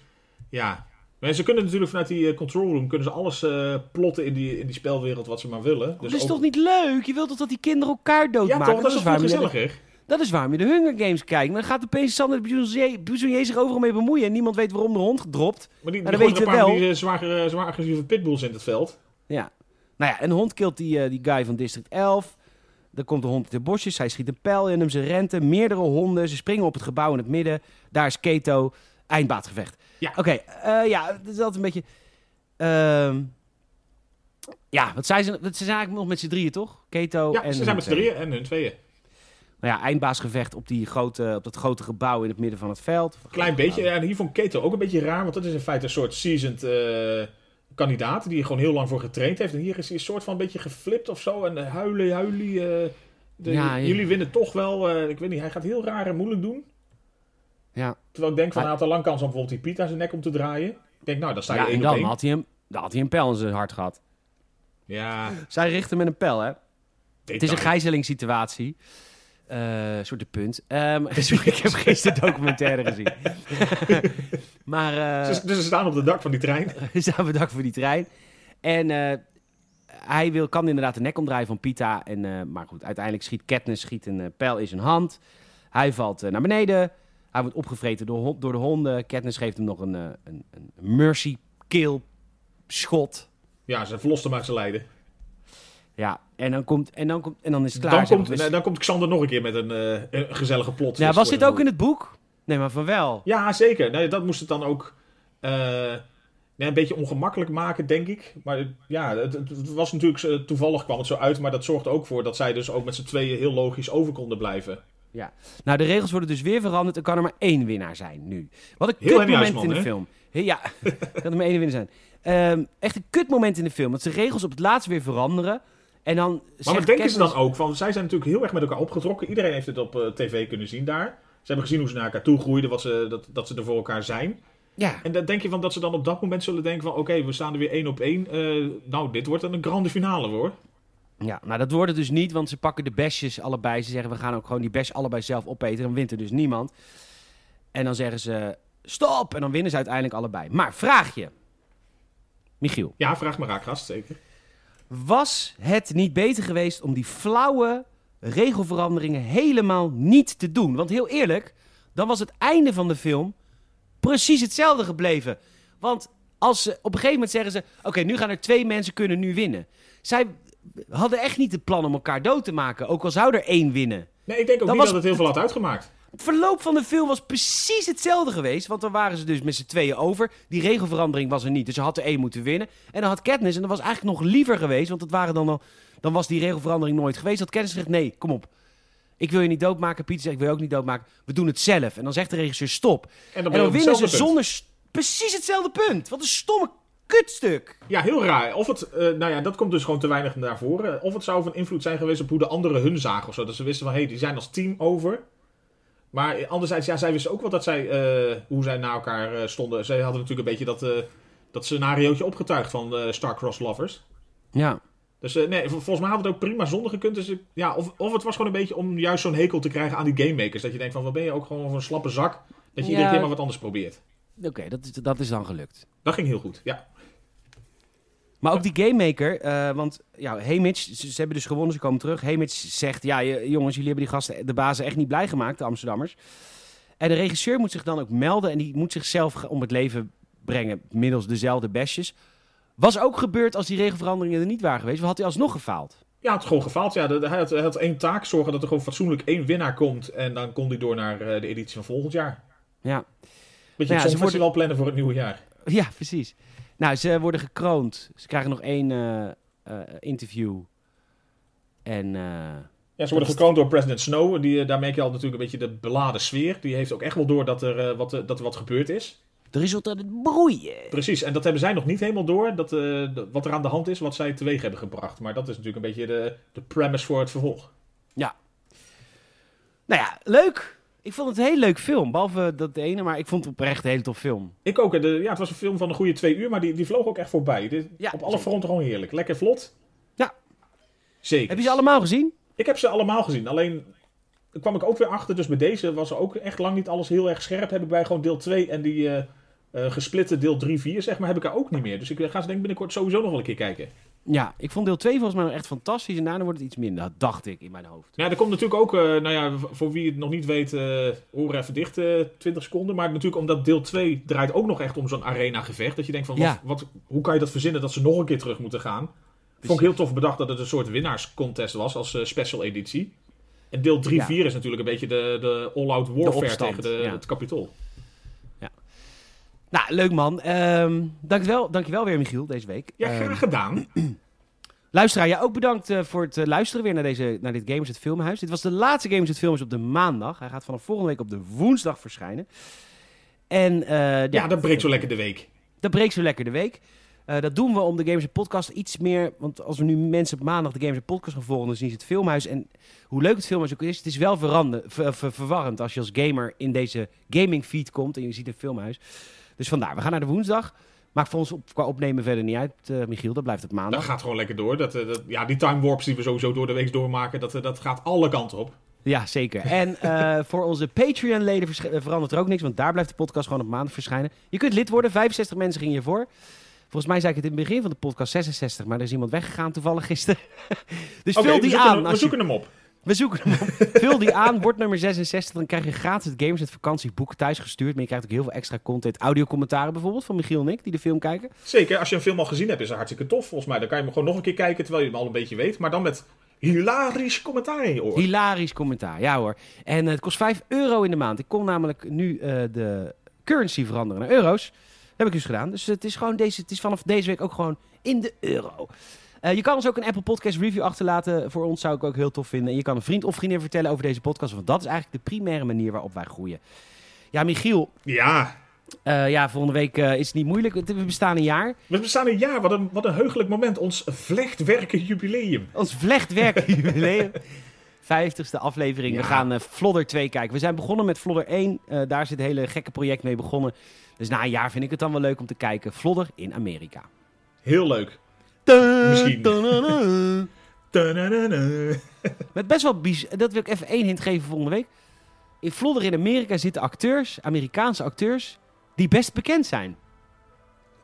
ja... Maar ze kunnen natuurlijk vanuit die eh, control room kunnen ze alles eh, plotten in die, in die spelwereld wat ze maar willen. dat is ook- toch niet leuk? Je wilt toch dat die kinderen elkaar Ja, doodmaken? toch? Dat is waarom je de- gezelliger? dat is waarom je de Hunger Games kijkt. Maar dan gaat opeens Sander de Buzoyer zich overal mee bemoeien. En niemand weet waarom de hond gedropt. Maar die, Maar die dan er een paar wel. die eh, zwaar, zwaar agressieve pitbulls in het veld. Ja. Nou ja, een hond kilt die, die guy van District 11. Dan komt de hond uit de bosjes. Hij schiet een pijl in hem. Ze renten. Meerdere honden. Ze springen op het gebouw in het midden. Daar is Keto. Eindbaatgevecht. Ja. Oké, eh, ja, het is altijd een beetje... ehm, ja, wat zijn ze? Ze zijn eigenlijk nog met z'n drieën, toch? Keto Ja, en... ze zijn met z'n drieën en hun tweeën. Nou ja, eindbaasgevecht op, die grote, op dat grote gebouw in het midden van het veld. Klein beetje. Ja, en hier vond Keto ook een beetje raar, want dat is in feite een soort seasoned eh, kandidaat die er gewoon heel lang voor getraind heeft. En hier is hij een soort van een beetje geflipt of zo. En eh, huilen, huilen. de- Ja, ja. Jullie winnen toch wel. ik weet niet, hij gaat heel raar en moeilijk doen. Ja, Terwijl ik denk van, hij had al lang kans om bijvoorbeeld die Piet aan zijn nek om te draaien. Ik denk, nou, dan sta je ja één en op dan één. had, hij hem, dan had hij een pijl in zijn hart gehad. Ja, Zij richten met een pijl, hè? Het is een gijzelingssituatie. Eh soort de punt. Ehm, [LAUGHS] sorry, ik heb gisteren documentaire gezien. [LAUGHS] maar eh Dus, dus ze staan op het dak van die trein. [LAUGHS] we staan bedankt voor die trein. En eh, hij wil, kan inderdaad de nek omdraaien van Pita. En, eh, maar goed, uiteindelijk schiet Katniss schiet een pijl in zijn hand. Hij valt naar beneden. Hij wordt opgevreten door, door de honden. Katniss geeft hem nog een, eh, een, een mercy kill schot. Ja, ze verlost hem uit zijn lijden. Ja, en dan, komt, en dan, komt, en dan is het klaar. Dan komt, nee, dan komt Xander nog een keer met een, eh, een gezellige plot. ja, was dit ook in het boek? Nee, maar van wel. Ja, zeker. Nee, dat moest het dan ook eh, nee, een beetje ongemakkelijk maken, denk ik. Maar ja, het, het- was natuurlijk toevallig kwam het zo uit, maar dat zorgde ook voor dat zij dus ook met z'n tweeën heel logisch over konden blijven. Nou, de regels worden dus weer veranderd. Er kan er maar één winnaar zijn nu. Wat een Heel kutmoment Huisman, in de hè? film. Ja, [LAUGHS] kan er maar één winnaar zijn. Ehm, echt een kutmoment in de film. Dat ze regels op het laatst weer veranderen. En dan Maar wat denken ze dan ook? Van, zij zijn natuurlijk heel erg met elkaar opgetrokken. Iedereen heeft het op eh, tv kunnen zien daar. Ze hebben gezien hoe ze naar elkaar toe groeiden, wat ze, dat, dat ze er voor elkaar zijn. Ja, En dan denk je van dat ze dan op dat moment zullen denken van... Oké, we staan er weer één op één. Eh, nou, dit wordt een grande finale hoor. Ja, nou dat wordt het dus niet, want ze pakken de besjes allebei. Ze zeggen we gaan ook gewoon die bes allebei zelf opeten. Dan wint er dus niemand. En dan zeggen ze stop! En dan winnen ze uiteindelijk allebei. Maar vraag je, Michiel. Ja, vraag maar raak, gast, zeker. Was het niet beter geweest om die flauwe regelveranderingen helemaal niet te doen? Want heel eerlijk, dan was het einde van de film precies hetzelfde gebleven. Want als ze, op een gegeven moment zeggen ze: Oké, nu gaan er twee mensen kunnen nu winnen. Zij hadden echt niet het plan om elkaar dood te maken, ook al zou er één winnen. Nee, ik denk ook niet was- dat het heel veel had uitgemaakt. Het verloop van de film was precies hetzelfde geweest. Want dan waren ze dus met z'n tweeën over. Die regelverandering was er niet. Dus ze had er één moeten winnen. En dan had Katniss, en dat was eigenlijk nog liever geweest. Want het waren dan, al, dan was die regelverandering nooit geweest. Had Katniss gezegd, nee, kom op. Ik wil je niet doodmaken. Pieter zegt, ik wil je ook niet doodmaken. We doen het zelf. En dan zegt de regisseur, stop. En dan, En winnen ze punt. zonder... Precies hetzelfde punt. Wat een stomme kutstuk. Ja, heel raar. Of het, eh, nou ja, dat komt dus gewoon te weinig naar voren. Of het zou van invloed zijn geweest op hoe de anderen hun zagen of zo. Dat ze wisten van, hé, hey, die zijn als team over. Maar anderzijds, ja, zij wisten ook wel dat zij, eh, hoe zij naar elkaar eh, stonden. Zij hadden natuurlijk een beetje dat, eh dat scenariootje opgetuigd van eh Star-Crossed Lovers. Ja. Dus eh, nee, vol- volgens mij had het ook prima zonder gekund. Dus, ja, of, of het was gewoon een beetje om juist zo'n hekel te krijgen aan die gamemakers. Dat je denkt van, wat ben je ook gewoon voor een slappe zak. Dat je Ja. iedere keer maar wat anders probeert. Oké, dat, is, dat is dan gelukt. Dat ging heel goed, ja. Maar ook die gamemaker, eh want ja, ze, ze hebben dus gewonnen, ze komen terug. Hamish zegt, ja jongens, jullie hebben die gasten, de bazen echt niet blij gemaakt, de Amsterdammers. En de regisseur moet zich dan ook melden en die moet zichzelf om het leven brengen middels dezelfde besjes. Was ook gebeurd als die regelveranderingen er niet waren geweest, of had hij alsnog gefaald? Ja, het had gewoon gefaald. Ja, hij, had, hij had één taak, zorgen dat er gewoon fatsoenlijk één winnaar komt. En dan kon hij door naar eh, de editie van volgend jaar. Ja, Beetje Ja, ja, het plannen voor het nieuwe jaar. ja precies. Nou, ze worden gekroond. Ze krijgen nog één eh, eh, interview. En... eh, Ja, ze worden gekroond door president Snow. Die, daar merk je al natuurlijk een beetje de beladen sfeer. Die heeft ook echt wel door dat er, wat, dat er wat gebeurd is. er is wat aan het broeien. Precies, en dat hebben zij nog niet helemaal door. Dat, eh, de- wat er aan de hand is, wat zij teweeg hebben gebracht. Maar dat is natuurlijk een beetje de, de premise voor het vervolg. Nou ja, leuk. Ik vond het een heel leuk film. Behalve dat ene, maar ik vond het oprecht een hele tof film. Ik ook. De, ja, het was een film van een goede twee uur, maar die, die vloog ook echt voorbij. Dit, Ja, op alle fronten gewoon heerlijk. Lekker vlot. Ja. Zeker. Heb je ze allemaal gezien? Ik heb ze allemaal gezien. Alleen kwam ik ook weer achter. Dus bij deze was er ook echt lang niet alles heel erg scherp. Heb ik bij gewoon deel 2 en die eh, eh, gesplitte deel 3, 4, zeg maar, heb ik er ook niet meer. Dus ik ga ze denk ik binnenkort sowieso nog wel een keer kijken. Ja, ik vond deel 2 volgens mij nog echt fantastisch. En daarna wordt het iets minder, dat dacht ik in mijn hoofd. Ja, er komt natuurlijk ook, eh, nou ja, voor wie het nog niet weet, eh oren even dicht, eh 20 seconden. Maar natuurlijk omdat deel 2 draait ook nog echt om zo'n arena gevecht. Dat je denkt van, Ja. wat, wat, hoe kan je dat verzinnen dat ze nog een keer terug moeten gaan? Vond ik heel tof bedacht dat het een soort winnaarscontest was als special editie. En deel 3, Ja. 4 is natuurlijk een beetje de, de all-out warfare tegen de, ja. het kapitool. Nou, leuk man. Ehm dankjewel, dankjewel weer Michiel, deze week. Ja, Ehm, graag gedaan. [CLEARS THROAT] luisteraar, jij ook bedankt eh, voor het eh, luisteren weer naar, deze, naar dit Gamers het Filmhuis. Dit was de laatste Gamers het Filmhuis op de maandag. Hij gaat vanaf volgende week op de woensdag verschijnen. En eh, Ja, dat breekt zo lekker de week. Dat breekt zo lekker de week. Eh, dat doen we om de Gamers Podcast iets meer... Want als we nu mensen op maandag de Gamers Podcast gaan volgen... dan zien ze het filmhuis. En hoe leuk het filmhuis ook is... het is wel verande, ver- ver- verwarrend als je als gamer in deze gaming feed komt... en je ziet een filmhuis. Dus vandaar, we gaan naar de woensdag. Maakt voor ons op, qua opnemen verder niet uit, eh, Michiel. Dat blijft het Dat maandag. gaat gewoon lekker door. Dat, eh, dat, ja, die time warps die we sowieso door de week doormaken, dat, eh, dat gaat alle kanten op. Ja, zeker. En [LAUGHS] voor onze Patreon-leden verandert er ook niks... want daar blijft de podcast gewoon op maandag verschijnen. Je kunt lid worden, 65 mensen gingen hiervoor... Volgens mij zei ik het in het begin van de podcast 66, maar er is iemand weggegaan toevallig gisteren. [LAUGHS] dus Oké, vul die aan. hem, we als je- zoeken hem op. We zoeken hem op. [LAUGHS] Vul die aan, wordt nummer 66. Dan krijg je gratis het Gamers het vakantieboek thuis gestuurd. Maar je krijgt ook heel veel extra content. Audiocommentaren bijvoorbeeld van Michiel en ik, die de film kijken. Zeker, als je een film al gezien hebt, is het hartstikke tof. Volgens mij, dan kan je hem gewoon nog een keer kijken, terwijl je hem al een beetje weet. Maar dan met hilarisch commentaar in je oor. Hilarisch commentaar, ja hoor. En eh, het kost 5 euro in de maand. Ik kon namelijk nu eh, de currency veranderen naar euro's. Dat heb ik dus gedaan. Dus het is, gewoon deze, het is vanaf deze week ook gewoon in de euro. Eh, je kan ons ook een Apple Podcast review achterlaten. Voor ons zou ik ook heel tof vinden. En je kan een vriend of vriendin vertellen over deze podcast. Want dat is eigenlijk de primaire manier waarop wij groeien. Ja, Michiel, Ja, Eh, ja, volgende week eh, is het niet moeilijk. We bestaan een jaar. We bestaan een jaar, wat een, wat een heugelijk moment. Ons vlechtwerken jubileum. Ons vlechtwerk jubileum. [LAUGHS] 50ste aflevering. Ja. We gaan eh Vlodder 2 kijken. We zijn begonnen met Vlodder 1. Eh, daar is het hele gekke project mee begonnen. Dus na een jaar vind ik het dan wel leuk om te kijken. Vlodder in Amerika. Heel leuk. Misschien. [LAUGHS] Met best wel bijz- Dat wil ik even één hint geven volgende week. In Vlodder in Amerika zitten acteurs, Amerikaanse acteurs, die best bekend zijn.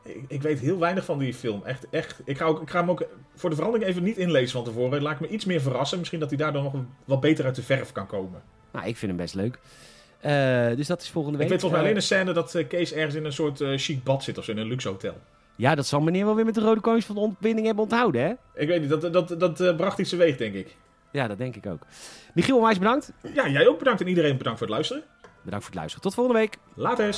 Ik, ik weet heel weinig van die film. Echt, echt. Ik, ga ook, ik ga hem ook voor de verandering even niet inlezen van tevoren. Laat ik me iets meer verrassen. Misschien dat hij daardoor nog wat beter uit de verf kan komen. Nou, ik vind hem best leuk. Eh, dus dat is volgende week. Ik weet volgens mij Eh, alleen een scène dat eh, Kees ergens in een soort chic bad zit of zo in een luxe hotel. Ja, dat zal meneer wel weer met de Rode Konings van de ontbinding hebben onthouden, hè? Ik weet niet, dat, dat, dat eh, bracht iets teweeg, denk ik. Ja, dat denk ik ook. Michiel Onwijs, bedankt. Ja, jij ook bedankt en iedereen bedankt voor het luisteren. Bedankt voor het luisteren. Tot volgende week. Later.